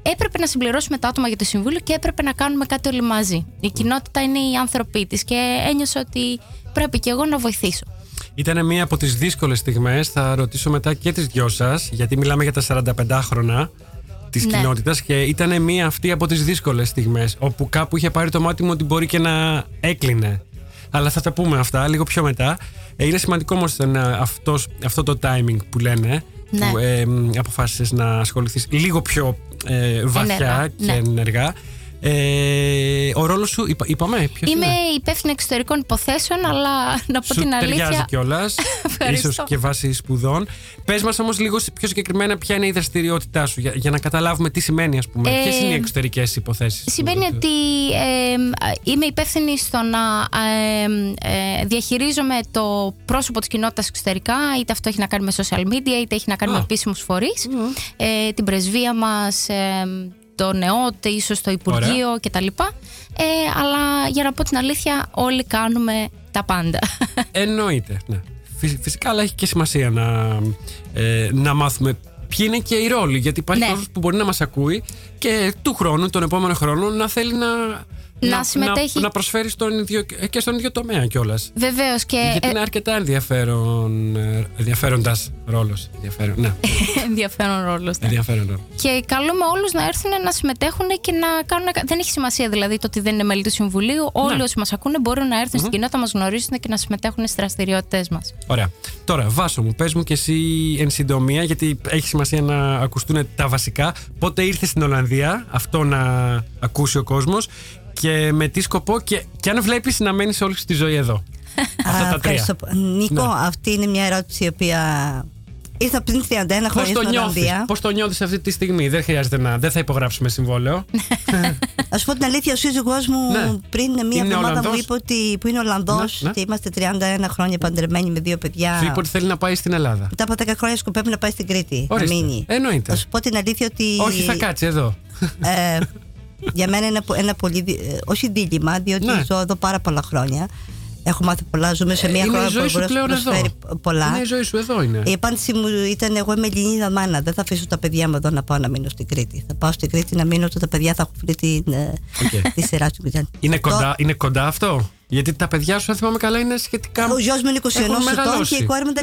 έπρεπε να συμπληρώσουμε τα άτομα για το Συμβούλιο και έπρεπε να κάνουμε κάτι όλοι μαζί. Η κοινότητα είναι οι άνθρωποι της και ένιωσα ότι πρέπει και εγώ να βοηθήσω. Ήταν μία από τις δύσκολες στιγμές, θα ρωτήσω μετά και τις δυο σας, γιατί μιλάμε για τα 45 χρόνια της Ναι. κοινότητας και ήταν μία αυτή από τις δύσκολες στιγμές, όπου κάπου είχε πάρει το μάτι μου ότι μπορεί και να έκλεινε. Αλλά θα τα πούμε αυτά λίγο πιο μετά. Ε, Είναι σημαντικό όμως να- αυτός, αυτό το timing που λένε, Ναι. που ε, μ, αποφάσισες να ασχοληθείς λίγο πιο ε, βαθιά Ενεργά, και ναι. ενεργά. Ε, ο ρόλος σου, είπα- είπαμε, ποιος Είμαι είναι; υπεύθυνη εξωτερικών υποθέσεων, αλλά να πω Σου την ταιριάζει αλήθεια. κιόλας. Ευχαριστώ. ίσως και βάσει σπουδών. Πες μας όμως λίγο πιο συγκεκριμένα ποια είναι η δραστηριότητά σου, για, για να καταλάβουμε τι σημαίνει, ας πούμε. Ε, Ποιες είναι οι εξωτερικές υποθέσεις. Σημαίνει ότι ε, είμαι υπεύθυνη στο να ε, ε, διαχειρίζομαι το πρόσωπο της κοινότητας εξωτερικά, είτε αυτό έχει να κάνει με social media, είτε έχει να κάνει Α. με επίσημους φορείς, ε, την πρεσβεία μας, ε, το ΝΕΟΤ, ίσως το Υπουργείο κτλ. Ε, αλλά για να πω την αλήθεια, όλοι κάνουμε τα πάντα. Εννοείται. Ναι. Φυσ- Φυσικά, αλλά έχει και σημασία να, ε, να μάθουμε ποιοι είναι και οι ρόλοι. Γιατί υπάρχει Ναι. κόσμος που μπορεί να μας ακούει και του χρόνου, τον επόμενο χρόνο, να θέλει να. Να συμμετέχει. να, προσφέρει στον ίδιο, και στον ίδιο τομέα κιόλας. Βεβαίως και Γιατί ε, είναι αρκετά ενδιαφέρον, ε, ενδιαφέροντας ρόλος. Ενδιαφέρον, ναι, ενδιαφέρον ρόλος. ναι. ενδιαφέρον ρόλος. Και καλούμε όλους να έρθουν να συμμετέχουν και να κάνουν. Δεν έχει σημασία δηλαδή το ότι δεν είναι μέλη του Συμβουλίου. Όλοι Ναι. όσοι μας ακούνε μπορούν να έρθουν Μμμ. στην κοινότητα, μας γνωρίσουν και να συμμετέχουν στις δραστηριότητέ μας. Ωραία. Τώρα, Βάσο μου, πες μου και εσύ εν συντομία, γιατί έχει σημασία να ακουστούν τα βασικά. Πότε ήρθε στην Ολλανδία, αυτό να ακούσει ο κόσμος και με τι σκοπό και, και αν βλέπεις να μένεις όλη σου τη ζωή εδώ. Αυτά Α, τα τρία. ευχαριστώ. Νίκο, Ναι. αυτή είναι μια ερώτηση η οποία ήρθα πριν 31 Πώς χρόνια το, στην νιώθεις, Ολλανδία. πώς το νιώθεις αυτή τη στιγμή, δεν χρειάζεται να, δεν θα υπογράψουμε συμβόλαιο. Α σου πω την αλήθεια, ο σύζυγός μου Ναι. πριν μία Είναι εβδομάδα μου Ολλανδός; είπε ότι που είναι Ολλανδός Ναι, ναι. και είμαστε 31 χρόνια παντρεμένοι με δύο παιδιά. Σου είπε ότι θέλει να πάει στην Ελλάδα. Μετά από 10 χρόνια σκοπεύει να πάει στην Κρήτη. Ορίστε. Να μείνει. Εννοείται. Θα σου πω την αλήθεια ότι. Όχι, θα κάτσει εδώ. ε, για μένα είναι ένα, ένα πολύ. δι- ε, όχι δίλημμα, διότι Ναι. ζω εδώ πάρα πολλά χρόνια. Έχω μάθει πολλά. Ζούμε σε Ε, μια είναι χώρα η ζωή που σου μπορεί να πλέον προσφέρει εδώ. πολλά. Είναι η ζωή σου εδώ είναι. Η απάντηση μου ήταν: Εγώ είμαι Ελληνίδα μάνα. Δεν θα αφήσω τα παιδιά μου εδώ να πάω να μείνω στην Κρήτη. Θα πάω στην Κρήτη να μείνω όταν τα παιδιά θα έχουν βρει την, ε, Οκ. τη σειρά του. Είναι Αυτό- κοντά, είναι κοντά αυτό; Γιατί τα παιδιά σου, αν θυμάμαι καλά, είναι σχετικά. Ο γιος μου είναι 21 έχουν ετών μεγαλώσει. και η κόρη μου 14.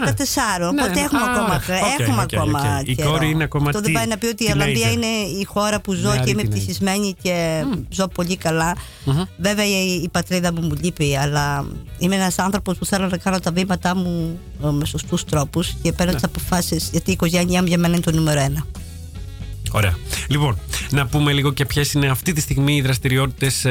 Ναι. Οπότε Ναι, έχουμε α, ακόμα, ωραία. Οκ, έχουμε οκ, ακόμα οκ. Η καιρό. κόρη είναι ακόμα Αυτό δεν teen- πάει να πει ότι η Ολλανδία teenager. είναι η χώρα που ζω Νεαρή και είμαι teenager. ευτυχισμένη και ζω πολύ καλά. Μμμ. Βέβαια η, η πατρίδα μου μου λείπει, αλλά είμαι ένας άνθρωπος που θέλω να κάνω τα βήματά μου ε, με σωστούς τρόπους και παίρνω Ναι. τις αποφάσεις γιατί η οικογένειά μου για μένα είναι το νούμερο ένα. Ωραία. Λοιπόν, να πούμε λίγο και ποιες είναι αυτή τη στιγμή οι δραστηριότητες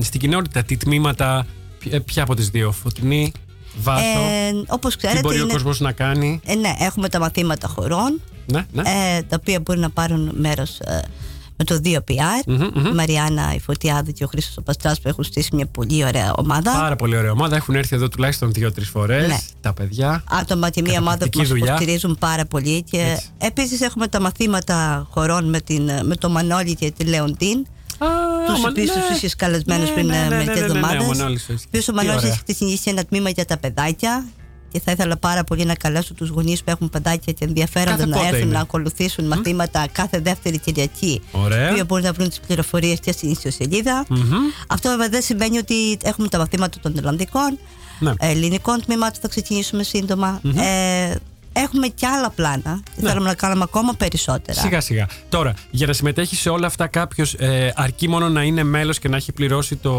στην κοινότητα, τι τμήματα, ποια- ποια από τις δύο, Φωτεινή. Βάσο. Ε, όπως Τι ξέρετε, μπορεί ο είναι- κόσμος να κάνει; ε, ναι, έχουμε τα μαθήματα χωρών, Ναι, ναι. ε, τα οποία μπορεί να πάρουν μέρος ε, με το 2PR. Μμμ, μμμ. Η Μαριάννα η Φωτιάδου και ο Χρήστος ο Παστράς που έχουν στήσει μια πολύ ωραία ομάδα. Πάρα πολύ ωραία ομάδα. Έχουν έρθει εδώ τουλάχιστον δύο-τρεις φορές. Ναι. Τα παιδιά. άτομα και μια ομάδα που Καταπληκτική μας δουλειά. υποστηρίζουν πάρα πολύ και Έτσι. επίσης έχουμε τα μαθήματα χωρών με, την, με το Μανώλη και τη Λεοντίν τους Μα- οποίους ναι. τους είχες καλεσμένους Ναι, πριν ναι, ε, ναι, ναι, μερικές ναι, ναι, ναι, εβδομάδες. ο Μανώλης, ο Ο οποίος ο Τι Μανώλης ωραία. έχει ξεκινήσει ένα τμήμα για τα παιδάκια και θα ήθελα πάρα πολύ να καλέσω τους γονείς που έχουν παιδάκια και ενδιαφέρονται Κάθε να πότε έρθουν είναι; να ακολουθήσουν μαθήματα κάθε δεύτερη Κυριακή. Ωραία. Οι οποίοι μπορούν να βρουν τις πληροφορίες και στην ιστοσελίδα. Μμμ. Αυτό βέβαια δεν σημαίνει ότι έχουμε τα μαθήματα των Ιρλανδικών. Ναι. Ε, ελληνικών τμήματων θα ξεκινήσουμε σύντομα. Ε, έχουμε και άλλα πλάνα. και Ναι. Θέλουμε να κάνουμε ακόμα περισσότερα. Σιγά σιγά. Τώρα, για να συμμετέχει σε όλα αυτά κάποιος, ε, αρκεί μόνο να είναι μέλος και να έχει πληρώσει το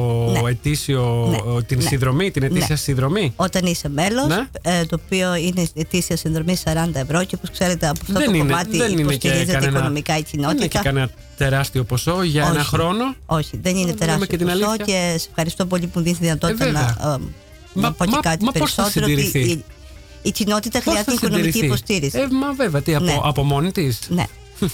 Ναι. ετήσιο, Ναι. ο- την Ναι. συνδρομή, την ετήσια Ναι. συνδρομή; Όταν είσαι μέλος, Ναι. ε, το οποίο είναι ετήσια συνδρομή 40 ευρώ και όπως ξέρετε από αυτό το είναι, κομμάτι δεν είναι και υποστηρίζεται κανένα, οικονομικά η δεν είναι και κοινότητα. κανένα τεράστιο ποσό για ένα Όχι. χρόνο; Όχι, δεν είναι λέμε τεράστιο και την ποσό αλήθεια. και σε ευχαριστώ πολύ που μου δίνεις τη δυνατότητα Ε, να, βέβαια. ε, Μα- να πω και μα- κάτι μα πώς θα περισσότερο. ότι συντηρηθεί; Η, η κοινότητα Πώς θα χρειάζεται οικονομική συντηρηθεί; υποστήριξη. Ε, μα βέβαια, τι, από, Ναι. από μόνη της. Ναι.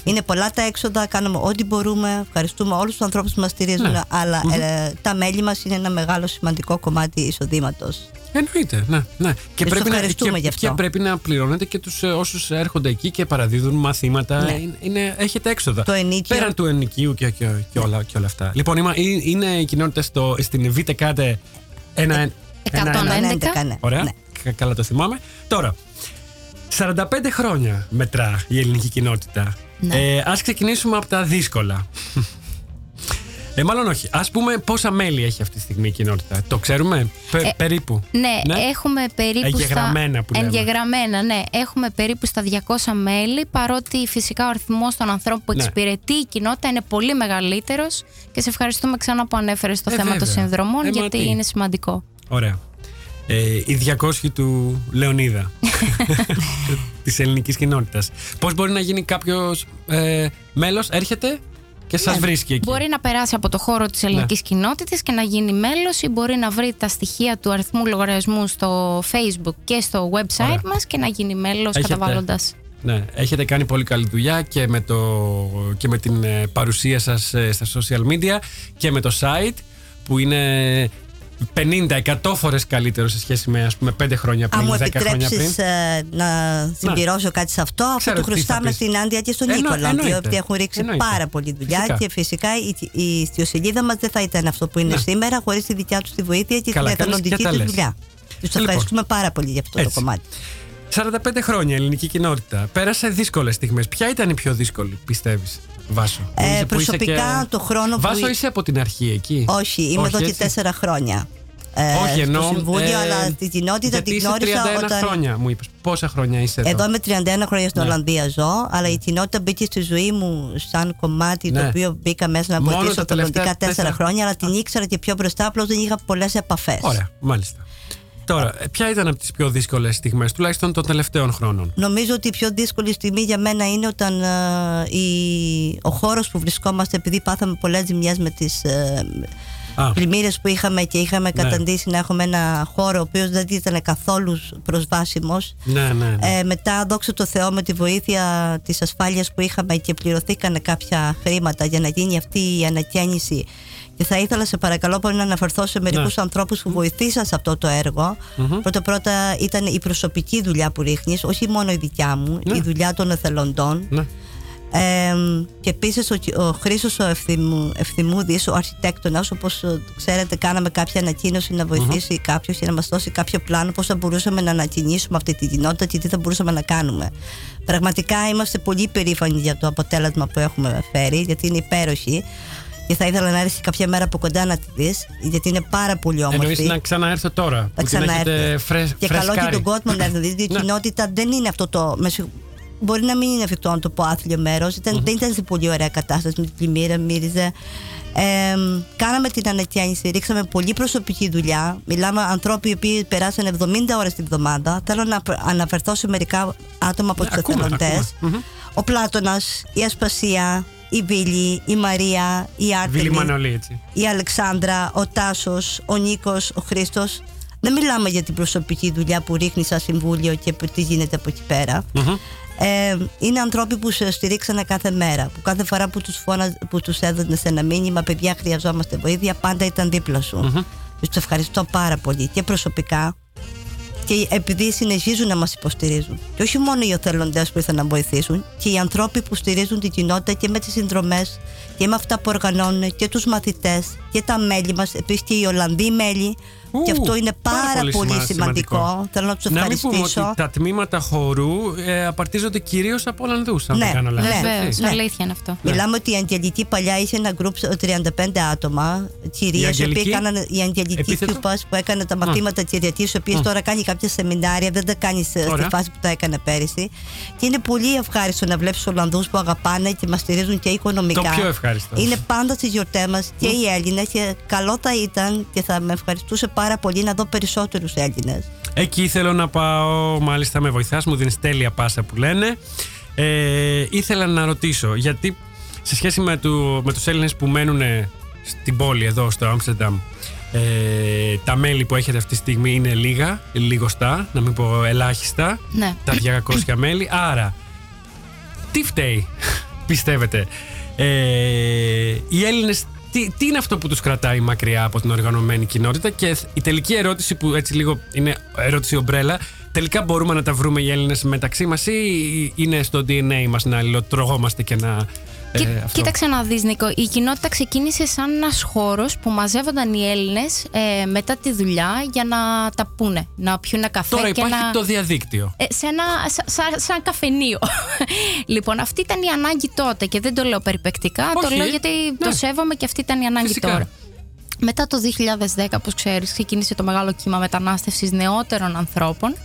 Είναι πολλά τα έξοδα, κάνουμε ό,τι μπορούμε. Ευχαριστούμε όλους τους ανθρώπους που μας στηρίζουν. Ναι. Αλλά Μμμ. ε, τα μέλη μας είναι ένα μεγάλο σημαντικό κομμάτι εισοδήματος. Εννοείται, ναι. ναι. Και, τους πρέπει να, ευχαριστούμε και, γι' αυτό. και πρέπει να πληρώνετε και τους, ε, όσους έρχονται εκεί και παραδίδουν μαθήματα. Ναι. Είναι, είναι- έχετε έξοδα. Το ενίκιο. Πέραν του ενοικίου και, και, και, όλα, και όλα αυτά. Λοιπόν, είμα- είναι, είναι η κοινότητα στο, στην Β' Κάτε ένα, 111. ναι. Ωραία. Ναι. Κα- Καλά το θυμάμαι. Τώρα, 45 χρόνια μετρά η ελληνική κοινότητα. Ναι. Ε, ας ξεκινήσουμε από τα δύσκολα. Ε, μάλλον όχι. Ας πούμε πόσα μέλη έχει αυτή τη στιγμή η κοινότητα. Το ξέρουμε; Πε- Ε, περίπου. Ναι, έχουμε περίπου. Εγγεγραμμένα στα... που λέμε. Εγγεγραμμένα, ναι. Έχουμε περίπου στα 200 μέλη, παρότι φυσικά ο αριθμός των ανθρώπων που Ναι. εξυπηρετεί η κοινότητα είναι πολύ μεγαλύτερος. Και σε ευχαριστούμε ξανά που ανέφερες το Ε, θέμα των βέβαια. συνδρομών, Ε, μα γιατί τι. είναι σημαντικό. Ωραία. Ε, οι 200 του Λεωνίδα της ελληνικής κοινότητας. Πώς μπορεί να γίνει κάποιος ε, μέλος, έρχεται και σας Ναι. βρίσκει εκεί. Μπορεί να περάσει από το χώρο της ελληνικής Ναι. κοινότητας και να γίνει μέλος ή μπορεί να βρει τα στοιχεία του αριθμού λογαριασμού στο facebook και στο website Ωραία. μας και να γίνει μέλος Έχετε- καταβάλλοντας. Ναι, έχετε κάνει πολύ καλή δουλειά και με, το, και με την ε, παρουσία σας ε, στα social media και με το site που είναι 50-100 φορές καλύτερο σε σχέση με ας πούμε 5 χρόνια πριν, Αν μου 10 χρόνια επιτρέψεις πριν. να συμπληρώσω κάτι σε αυτό, αυτό Ξέρω το τι θα χρωστάμε πεις. στην Άντια και στον Εννο- Νίκολα. Οι εννοείται. οποίοι έχουν ρίξει Εννοείται. πάρα πολύ δουλειά Φυσικά. και φυσικά η, η ιστοσελίδα μας δεν θα ήταν αυτό που είναι Ναι. σήμερα χωρίς τη δικιά τους τη βοήθεια και Καλά την κάνεις εθελοντική και τα τους λες. δουλειά. Τους Λοιπόν. ευχαριστούμε πάρα πολύ για αυτό Έτσι. το κομμάτι. 45 χρόνια ελληνική κοινότητα. Πέρασε δύσκολες στιγμές. Ποια ήταν η πιο δύσκολη, πιστεύεις, Βάσο. που Ε, είσαι- που είσαι προσωπικά το χρόνο που- Βάσο, είσαι από την αρχή εκεί; Όχι, είμαι Όχι, εδώ και έτσι. τέσσερα χρόνια. Ε, Όχι, εννοώ. στο Συμβούλιο, ε, αλλά τη κοινότητα γιατί την είσαι γνώρισα 31 όταν. χρόνια, μου είπες. Πόσα χρόνια είσαι εδώ; Εδώ είμαι 31 χρόνια στην Ναι. Ολλανδία ζω, αλλά η κοινότητα μπήκε στη ζωή μου σαν κομμάτι Ναι. το οποίο μπήκα μέσα να Μόνο βοηθήσω τα τα μελλοντικά τελευταία τέσσερα τέσσερα. χρόνια, αλλά την ήξερα και πιο μπροστά, απλώς δεν είχα πολλές επαφές. Ωραία, μάλιστα. Τώρα, ε, ποια ήταν από τις πιο δύσκολες στιγμές, τουλάχιστον των τελευταίων χρόνων; Νομίζω ότι η πιο δύσκολη στιγμή για μένα είναι όταν ε, η- ο χώρος που βρισκόμαστε, επειδή πάθαμε πολλές ζημιές με τις ε, Α. πλημμύρες που είχαμε και είχαμε Ναι. καταντήσει να έχουμε ένα χώρο ο οποίος δεν ήταν καθόλου προσβάσιμος. Ναι, ναι. ναι. Ε, μετά, δόξα τω Θεώ, με τη βοήθεια της ασφάλειας που είχαμε και πληρωθήκανε κάποια χρήματα για να γίνει αυτή η ανακαίνιση. Και θα ήθελα, σε παρακαλώ, πολύ να αναφερθώ σε μερικούς Ναι. ανθρώπους που βοηθήσαν σε αυτό το έργο. Μμμ. Πρώτα-πρώτα ήταν η προσωπική δουλειά που ρίχνεις, όχι μόνο η δικιά μου, Ναι. η δουλειά των εθελοντών. ναι. Ε, και επίσης ο, ο Χρήσος ο Ευθυμού, Ευθυμούδης, ο αρχιτέκτονας, όπως ξέρετε, κάναμε κάποια ανακοίνωση να βοηθήσει κάποιος και να μας δώσει κάποιο πλάνο πώς θα μπορούσαμε να ανακοινήσουμε αυτή τη κοινότητα και τι θα μπορούσαμε να κάνουμε. Πραγματικά είμαστε πολύ περήφανοι για το αποτέλεσμα που έχουμε φέρει, γιατί είναι υπέροχη. Και θα ήθελα να έρθει κάποια μέρα από κοντά να τη δεις, γιατί είναι πάρα πολύ όμορφη. Εννοείς να ξαναέρθω τώρα. Θα που την έχετε ξαναέρθει. φρε, και καλό και φρεσκάρει. τον κόσμο να έρθει. Δηλαδή η Ναι. κοινότητα δεν είναι αυτό το. με συγχ- Μπορεί να μην είναι εφικτό να το πω άθλιο μέρος. Δεν ήταν σε πολύ ωραία κατάσταση με την πλημμύρα, μύριζε. Ε, κάναμε την ανακαίνιση, ρίξαμε πολύ προσωπική δουλειά. Μιλάμε ανθρώποι οι οποίοι περάσαν 70 ώρες την εβδομάδα. Θέλω να π- αναφερθώ σε μερικά άτομα από Ναι, τους ακούμε, εθελοντές. ακούμε. Μμμ. Ο Πλάτωνας, η Ασπασία, η Βίλη, η Μαρία, η Βίλη Άρτεμι Μανολή, έτσι. η Αλεξάνδρα, ο Τάσος, ο Νίκος, ο Χρήστος Δεν μιλάμε για την προσωπική δουλειά που ρίχνει σαν συμβούλιο και που τι γίνεται από εκεί πέρα. Ε, είναι ανθρώποι που σε στηρίξανε κάθε μέρα. Που κάθε φορά που τους, φώνα, που τους έδωνε ένα μήνυμα, παιδιά, χρειαζόμαστε βοήθεια, πάντα ήταν δίπλα σου. Τους ευχαριστώ πάρα πολύ και προσωπικά και επειδή συνεχίζουν να μας υποστηρίζουν. Και όχι μόνο οι οθελοντές που ήρθαν να βοηθήσουν, και οι ανθρώποι που στηρίζουν την κοινότητα και με τις συνδρομές και με αυτά που οργανώνουν και τους μαθητές και τα μέλη μας, επίσης και οι Ολλανδοί μέλη. Ου, και αυτό είναι πάρα, πολύ, σημα- σημαντικό. Θέλω να τους Να μην πούμε ευχαριστήσω. ότι τα τμήματα χορού ε, απαρτίζονται κυρίως από Ολλανδούς, αν Ναι, δεν κάνω λάθος. ναι, έτσι. ναι. Αλήθεια είναι αυτό. Μιλάμε ότι η Αγγελική παλιά είχε ένα γκρουπ 35 άτομα, κυρίες, οι Αγγελική; οποίοι έκαναν. Η Αγγελική Επίθετο; Κιουπάς που έκανε τα μαθήματα Κυριακή, οι οποίε Α. τώρα κάνει κάποια σεμινάρια, δεν τα κάνει σε- στη Ωραία. φάση που τα έκανε πέρυσι. Και είναι πολύ ευχάριστο να βλέπεις Ολλανδούς που αγαπάνε και μας στηρίζουν και οικονομικά. Το πιο ευχάριστο. Είναι πάντα στι γιορτέ μας και οι Έλληνες και καλό θα ήταν και θα με ευχαριστούσε πάρα πολύ να δω περισσότερους Έλληνες. Εκεί θέλω να πάω, μάλιστα με βοηθάς, μου δίνεις τέλεια πάσα που λένε. Ε, ήθελα να ρωτήσω, γιατί σε σχέση με, του, με τους Έλληνες που μένουν στην πόλη εδώ στο Άμστερνταμ, ε, τα μέλη που έχετε αυτή τη στιγμή είναι λίγα, λιγοστά, να μην πω ελάχιστα, Ναι. τα 200 μέλη. Άρα, τι φταίει, πιστεύετε; Ε, οι Έλληνες, τι, τι είναι αυτό που τους κρατάει μακριά από την οργανωμένη κοινότητα και η τελική ερώτηση που έτσι λίγο είναι ερώτηση ομπρέλα, τελικά μπορούμε να τα βρούμε οι Έλληνες μεταξύ μας ή είναι στο DNA μας να αλληλοτρογόμαστε και να... ε, Κοί- αυτό. Κοίταξε να δεις Νίκο, η κοινότητα ξεκίνησε σαν ένας χώρος που μαζεύονταν οι Έλληνες ε, μετά τη δουλειά για να τα πούνε, να πιούν ένα καφέ Τώρα και υπάρχει να... το διαδίκτυο. Ε, σε ένα, σα- σα- σαν καφενείο. λοιπόν, αυτή ήταν η ανάγκη τότε και δεν το λέω περιπεκτικά, το Όχι, λέω ε. γιατί Ναι. το σέβομαι και αυτή ήταν η ανάγκη Φυσικά. τώρα. Μετά το 2010, όπως ξέρεις, ξεκίνησε το μεγάλο κύμα μετανάστευσης νεότερων ανθρώπων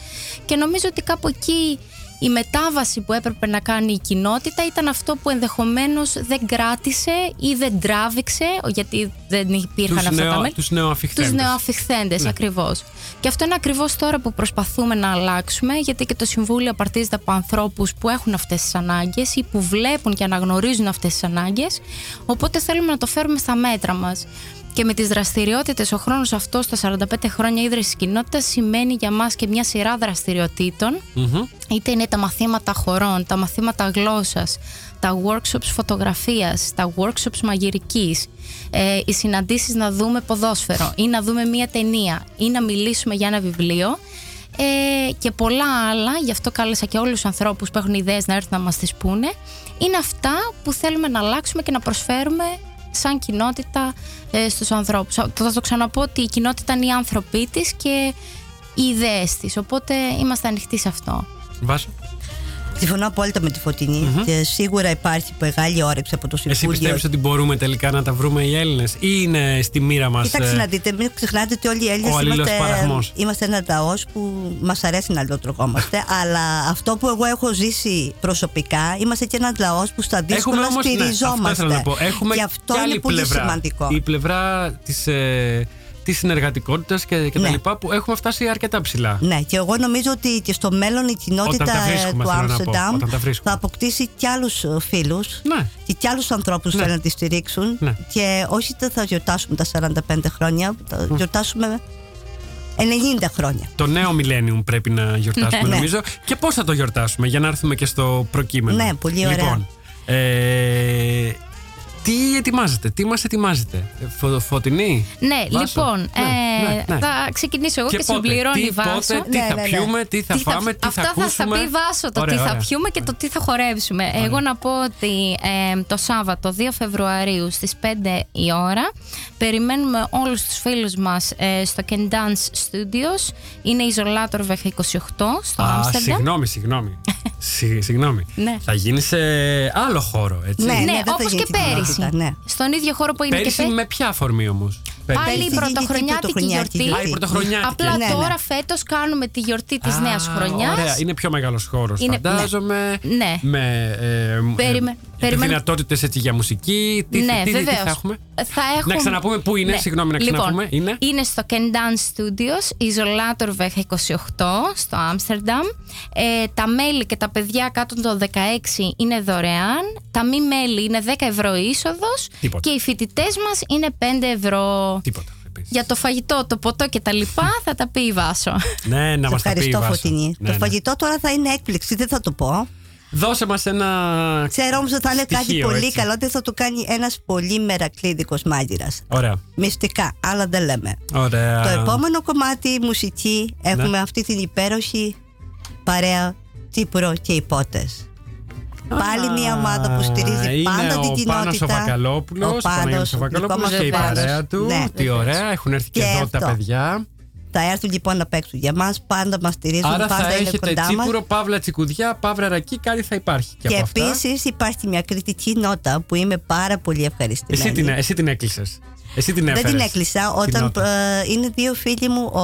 και νομίζω ότι κάπου εκεί η μετάβαση που έπρεπε να κάνει η κοινότητα ήταν αυτό που ενδεχομένως δεν κράτησε ή δεν τράβηξε, γιατί δεν υπήρχαν Τους, αυτά τα νεο, μέλη. τους νεοαφιχθέντες. Τους νεοαφιχθέντες, Ναι. ακριβώς. Και αυτό είναι ακριβώς τώρα που προσπαθούμε να αλλάξουμε, γιατί και το Συμβούλιο απαρτίζεται από ανθρώπους που έχουν αυτές τις ανάγκες ή που βλέπουν και αναγνωρίζουν αυτές τις ανάγκες, οπότε θέλουμε να το φέρουμε στα μέτρα μας. Και με τις δραστηριότητες, ο χρόνος αυτός, τα 45 χρόνια ίδρυσης κοινότητας, σημαίνει για μας και μια σειρά δραστηριοτήτων, Μμμ. είτε είναι τα μαθήματα χωρών, τα μαθήματα γλώσσας, τα workshops φωτογραφίας, τα workshops μαγειρικής, ε, οι συναντήσεις να δούμε ποδόσφαιρο ή να δούμε μία ταινία ή να μιλήσουμε για ένα βιβλίο. Ε, και πολλά άλλα, γι' αυτό κάλεσα και όλους τους ανθρώπους που έχουν ιδέες να έρθουν να μας τις πούνε, είναι αυτά που θέλουμε να αλλάξουμε και να προσφέρουμε σαν κοινότητα ε, στους ανθρώπους. Θα το ξαναπώ ότι η κοινότητα είναι οι άνθρωποι της και οι ιδέες της, οπότε είμαστε ανοιχτοί σε αυτό. Βάσο. Συμφωνώ απόλυτα με τη φωτεινη και σίγουρα υπάρχει μεγάλη όρεξη από το Εσύ Συμβούλιο. πιστεύεις ότι μπορούμε τελικά να τα βρούμε οι Έλληνες ή είναι στη μοίρα μας... Κοιτάξτε ε, να δείτε, μην ξεχνάτε ότι όλοι οι Έλληνες ο αλλήλος είμαστε, παραχμός. είμαστε ένα λαό που μας αρέσει να αλληλοτρογόμαστε. αλλά αυτό που εγώ έχω ζήσει προσωπικά, είμαστε και ένα λαό που στα δύσκολα Έχουμε όμως, ναι, στηριζόμαστε. αυτό ήθελα να πω. Έχουμε και αυτό και άλλη είναι πολύ πλευρά. σημαντικό. Η πλευρά της, ε, της συνεργατικότητας και, και Ναι. τα λοιπά που έχουμε φτάσει αρκετά ψηλά. Ναι, και εγώ νομίζω ότι και στο μέλλον η κοινότητα Όταν τα ε, βρίσκουμε, του θέλω να πω. Άμστερνταμ Όταν τα βρίσκουμε. θα αποκτήσει κι άλλους φίλους Ναι. και κι άλλους ανθρώπους που Ναι. θέλουν να τη στηρίξουν. Ναι. Και όχι δεν θα γιορτάσουμε τα 45 χρόνια, θα γιορτάσουμε 90 χρόνια. Το νέο millennium πρέπει να γιορτάσουμε Ναι. νομίζω. Και πώς θα το γιορτάσουμε για να έρθουμε και στο προκείμενο. Ναι, πολύ ωραία. Λοιπόν, ε, τι ετοιμάζετε, τι μας ετοιμάζετε, Ε, φω, Φωτεινή; Ναι, Βάσο. λοιπόν, Ναι, ε, ναι, ναι. θα ξεκινήσω εγώ και, πότε, συμπληρώνει τι, η Βάσο. πότε, τι Ναι, θα ναι, ναι. πιούμε, τι θα φάμε, τι Αυτά θα θα, ακούσουμε; πει Βάσο, το Ωραία, τι θα ωραία. πιούμε και το τι θα χορέψουμε. Εγώ να πω ότι ε, το Σάββατο 2 Φεβρουαρίου στις 5 η ώρα περιμένουμε όλους τους φίλους μας ε, στο Can Dance Studios. Είναι η Ζολάτορβεχ 28 στο Α, Άμστερνταμ. συγγνώμη, συγγνώμη. Συ- συγγνώμη. Ναι. Θα γίνει σε άλλο χώρο, έτσι. Ναι, Ναι, δεν θα όπως γίνει και στην πέρυσι. Κοινότητα, ναι. Στον ίδιο χώρο που είναι Πέρυσι και πέρυσι. με ποια αφορμή όμως; Πάλι Πέρυσι η γίνεται η πρωτοχρονιάτικη πρωτοχρονιάτικη γιορτή. γιορτή. Α, η πρωτοχρονιάτικη. Απλά Ναι, ναι. τώρα φέτος κάνουμε τη γιορτή της νέας χρονιάς. Ωραία, είναι πιο μεγάλος χώρος, Είναι- φαντάζομαι. Ναι. Με ε, Περιμέ- περιμένω- δυνατότητες έτσι για μουσική. Τι, ναι, τι, τι, τι βεβαίως. θα έχουμε; Θα έχουμε... Να ξαναπούμε πού είναι, συγγνώμη, να ξαναπούμε. Λοιπόν, Είναι; στο Can Dance Studios, Isolatorweg 28 στο Άμστερνταμ. Ε, τα μέλη και τα παιδιά κάτω των 16 είναι δωρεάν. Τα μη μέλη είναι 10 ευρώ είσοδος. Τίποτα. Και οι φοιτητές μας είναι 5 ευρώ. Τίποτα. πει. Για το φαγητό, το ποτό και τα λοιπά θα τα πει η Βάσο. Ναι, να Σε μας τα πει. η ευχαριστώ, Βάσο. Φωτεινή. Ναι, το ναι. φαγητό τώρα θα είναι έκπληξη, δεν θα το πω. Δώσε μας ένα. Ξέρω όμως ότι θα είναι κάτι στοιχείο, πολύ έτσι. καλό, δεν θα το κάνει ένας πολύ μερακλείδικος μάγειρας. Ωραία. Μυστικά, άλλα δεν λέμε. Ωραία. Το επόμενο κομμάτι μουσική έχουμε Ναι. αυτή την υπέροχη παρέα Τσίπουρο και υπότες. Πάλι μια ομάδα που στηρίζει είναι πάντα ο την κοινότητα. Πάνος ο Βακαλόπουλος, Ο Παναγιώτης Πάνος, ο Βακαλόπουλος δικό και η μας Πάνος. παρέα του. Ναι. Τι ωραία, έχουν έρθει και, Και εδώ τα αυτό. παιδιά. Θα έρθουν λοιπόν να παίξουν για μας, πάντα μας στηρίζουν, Άρα πάντα θα είναι έχετε κοντά μας. τσίπουρο, παύλα τσικουδιά, παύλα ρακή, κάτι θα υπάρχει και, Και από αυτά. επίσης υπάρχει μια κριτική νότα που είμαι πάρα πολύ ευχαριστημένη. Εσύ την, εσύ την έκλεισες. Εσύ την Δεν έφερες. την έκλεισα όταν νότα. ε, είναι δύο φίλοι μου, ο,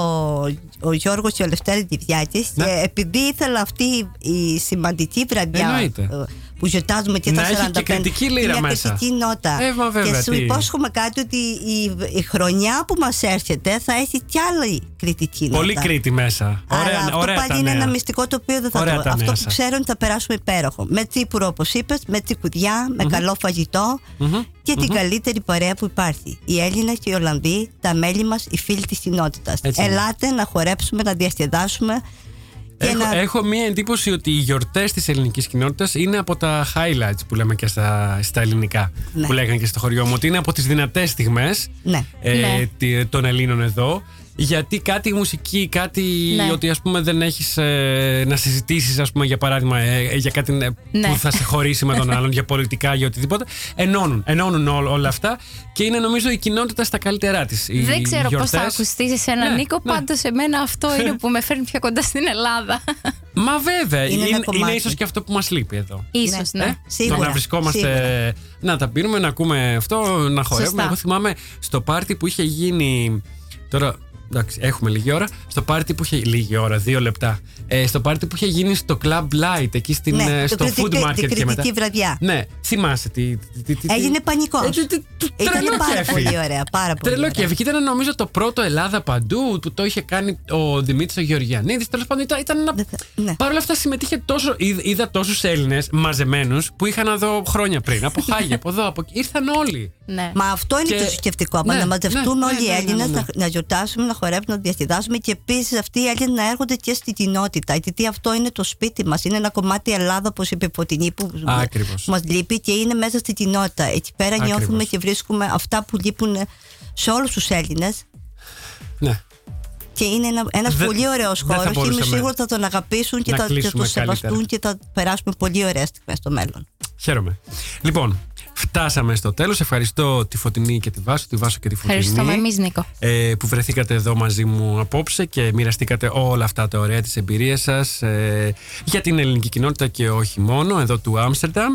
ο Γιώργος και ο Λευτέρη Διδιάκης Ναι. και επειδή ήθελα αυτή η σημαντική βραδιά Εννοείται. Ε, που γιορτάζουμε και Να τα έχει 45 και κριτική λύρα μια μέσα. κριτική νότα Ε, μα βέβαια, και σου τι. υπόσχομαι κάτι ότι η, η χρονιά που μας έρχεται θα έχει κι άλλη κριτική Πολύ νότα Κρήτη μέσα. Αλλά Ωραία, αυτό ωραία πάλι τα είναι νέα. ένα μυστικό το οποίο δεν θα Ωραία το. τα Αυτό νέα που σας. ξέρω είναι ότι θα περάσουμε υπέροχο. Με τσίπουρο, όπως είπες, με τσικουδιά, με καλό φαγητό και την καλύτερη παρέα που υπάρχει. Οι Έλληνες και οι Ολλανδοί, τα μέλη μας, οι φίλοι της κοινότητας. Έτσι είναι. Ελάτε να χορέψουμε, να διασκεδάσουμε. Και Έχω, να... έχω μία εντύπωση ότι οι γιορτές της ελληνικής κοινότητας είναι από τα highlights που λέμε και στα, στα ελληνικά. Ναι. Που λέγανε και στο χωριό μου. Ότι είναι από τις δυνατές στιγμές Ναι. Ναι. των Ελλήνων εδώ. Γιατί κάτι μουσική, κάτι Ναι. ότι ας πούμε δεν έχεις ε, να συζητήσεις ας πούμε για παράδειγμα ε, ε, για κάτι ε, Ναι. που θα σε χωρίσει με τον άλλον για πολιτικά, για οτιδήποτε ενώνουν, ενώνουν ό- όλα αυτά και είναι νομίζω η κοινότητα στα καλύτερά της οι Δεν ξέρω πώς γιορτές. θα ακουστείς σε έναν Ναι, Νίκο, ναι. πάντως εμένα αυτό είναι που με φέρνει πιο κοντά στην Ελλάδα. Μα βέβαια, Είναι είναι, ένα είναι, κομμάτι. ίσως και αυτό που μας λείπει εδώ Ίσως, Ναι. ναι. Ε, Σίγουρα, Το να βρισκόμαστε. σίγουρα. Να τα πίνουμε, να ακούμε αυτό, να χορεύουμε. Σωστά. Εγώ θυμάμαι στο πάρτι που είχε γίνει. Τώρα, εντάξει, έχουμε λίγη ώρα. Στο πάρτι που είχε. Λίγη ώρα, δύο λεπτά. Ε, στο πάρτι που είχε γίνει στο Club Light, εκεί στην, Ναι, ε, το στο κριτική- food market την και μετά. κριτική βραδιά. Ναι, θυμάσαι τι. τι- τι- τι- Έγινε πανικός. Ε, τι- τι- τι- Ήταν τρελό πάρα κέφι. πολύ ωραία. Πάρα πολύ Τρελό ωραία. κέφι. Και ήταν νομίζω το πρώτο Ελλάδα παντού που το είχε κάνει ο Δημήτρης ο Γεωργιανίδης. Τέλος πάντων ήταν, ήταν ένα. Δεν θα- ναι. Παρ' όλα αυτά συμμετείχε τόσο. Είδα, είδα τόσους Έλληνες μαζεμένους που είχαν να δω χρόνια πριν. Από Χάγια, από εδώ, από εκεί. Ήρθαν όλοι. ναι. Μα αυτό είναι Και- το σκεφτικό. Ναι, μα να μαζευτούν ναι, όλοι ναι, οι ναι, ναι, Έλληνες, ναι, ναι. να, να γιορτάσουμε, να χορέψουμε, να διασκεδάσουμε και επίσης αυτοί οι Έλληνες να έρχονται και στην κοινότητα. Γιατί αυτό είναι το σπίτι μας. Είναι ένα κομμάτι Ελλάδα, όπως είπε η Φωτεινή, που Ακριβώς. μας λείπει και είναι μέσα στην κοινότητα. Εκεί πέρα Ακριβώς. νιώθουμε και βρίσκουμε αυτά που λείπουν σε όλους τους Έλληνες. Ναι. Και είναι ένα ένας Δεν- πολύ ωραίος δεν θα χώρος και είμαι μπορούσαμε σίγουρη ότι θα τον αγαπήσουν και να θα και κλείσουμε το σεβαστούν καλύτερα. και θα περάσουμε πολύ ωραίε στιγμές στο μέλλον. Χαίρομαι. Λοιπόν, φτάσαμε στο τέλος. Ευχαριστώ τη Φωτεινή και τη Βάσο, τη Βάσο και τη Φωτεινή. Ευχαριστούμε εμείς, Νίκο. ε, που βρεθήκατε εδώ μαζί μου απόψε και μοιραστήκατε όλα αυτά τα ωραία της εμπειρίας σας ε, για την ελληνική κοινότητα και όχι μόνο εδώ του Άμστερνταμ.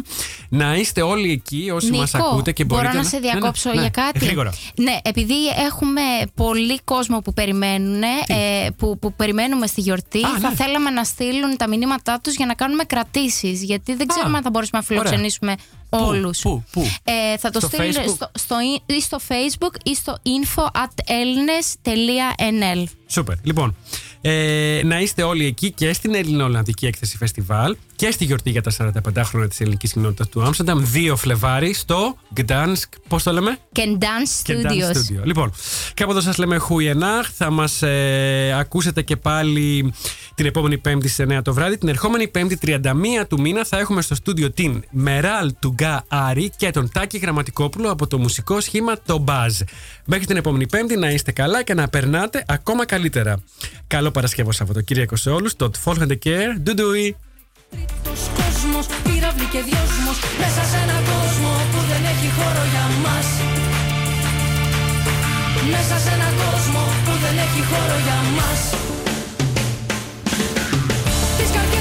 Να είστε όλοι εκεί όσοι Νίκο, μας ακούτε και μπορείτε μπορώ να σε Ναι, ναι, διακόψω ναι, για κάτι; Γρήγορα. Ναι, επειδή έχουμε πολύ κόσμο που περιμένουν, ε, που, που περιμένουμε στη γιορτή, Α, θα ναι. θέλαμε να στείλουν τα μηνύματά τους για να κάνουμε κρατήσεις, γιατί δεν ξέρουμε αν θα μπορέσουμε να ωραία. Φιλοξενήσουμε όλους. Πού, πού; Ε, θα το Στο στείλουν Facebook? στο, στο, ή στο facebook ή στο info at elnes.nl Σούπερ. Λοιπόν, ε, να είστε όλοι εκεί και στην Ελληνοολλανδική Έκθεση Φεστιβάλ και στη γιορτή για τα 45 χρόνια της ελληνικής κοινότητας του Άμστερνταμ 2 Φλεβάρι στο Gdansk, πώς το λέμε; και Dance Και Dance Studios. Studio. Λοιπόν, κάπου εδώ σας λέμε Χουιενάχ. Θα μας ε, ακούσετε και πάλι την επόμενη Πέμπτη στις 9 το βράδυ. Την ερχόμενη Πέμπτη 31 του μήνα θα έχουμε στο στούντιο την Μεράλ Τουγκά Άρη και τον Τάκη Γραμματικόπουλο από το μουσικό σχήμα το Buzz. Μέχρι την επόμενη Πέμπτη να είστε καλά και να περνάτε ακόμα καλύτερα. Καλό Παρασκευό Σαββατοκύριακο σε όλους. Το Folgende Care. Ντουντουι. Τρίτος κόσμος, πύραυλη και δυόσμος Μέσα σε έναν κόσμο που δεν έχει χώρο για μας. Μέσα σε έναν κόσμο που δεν έχει χώρο για μας. Τις καρδιές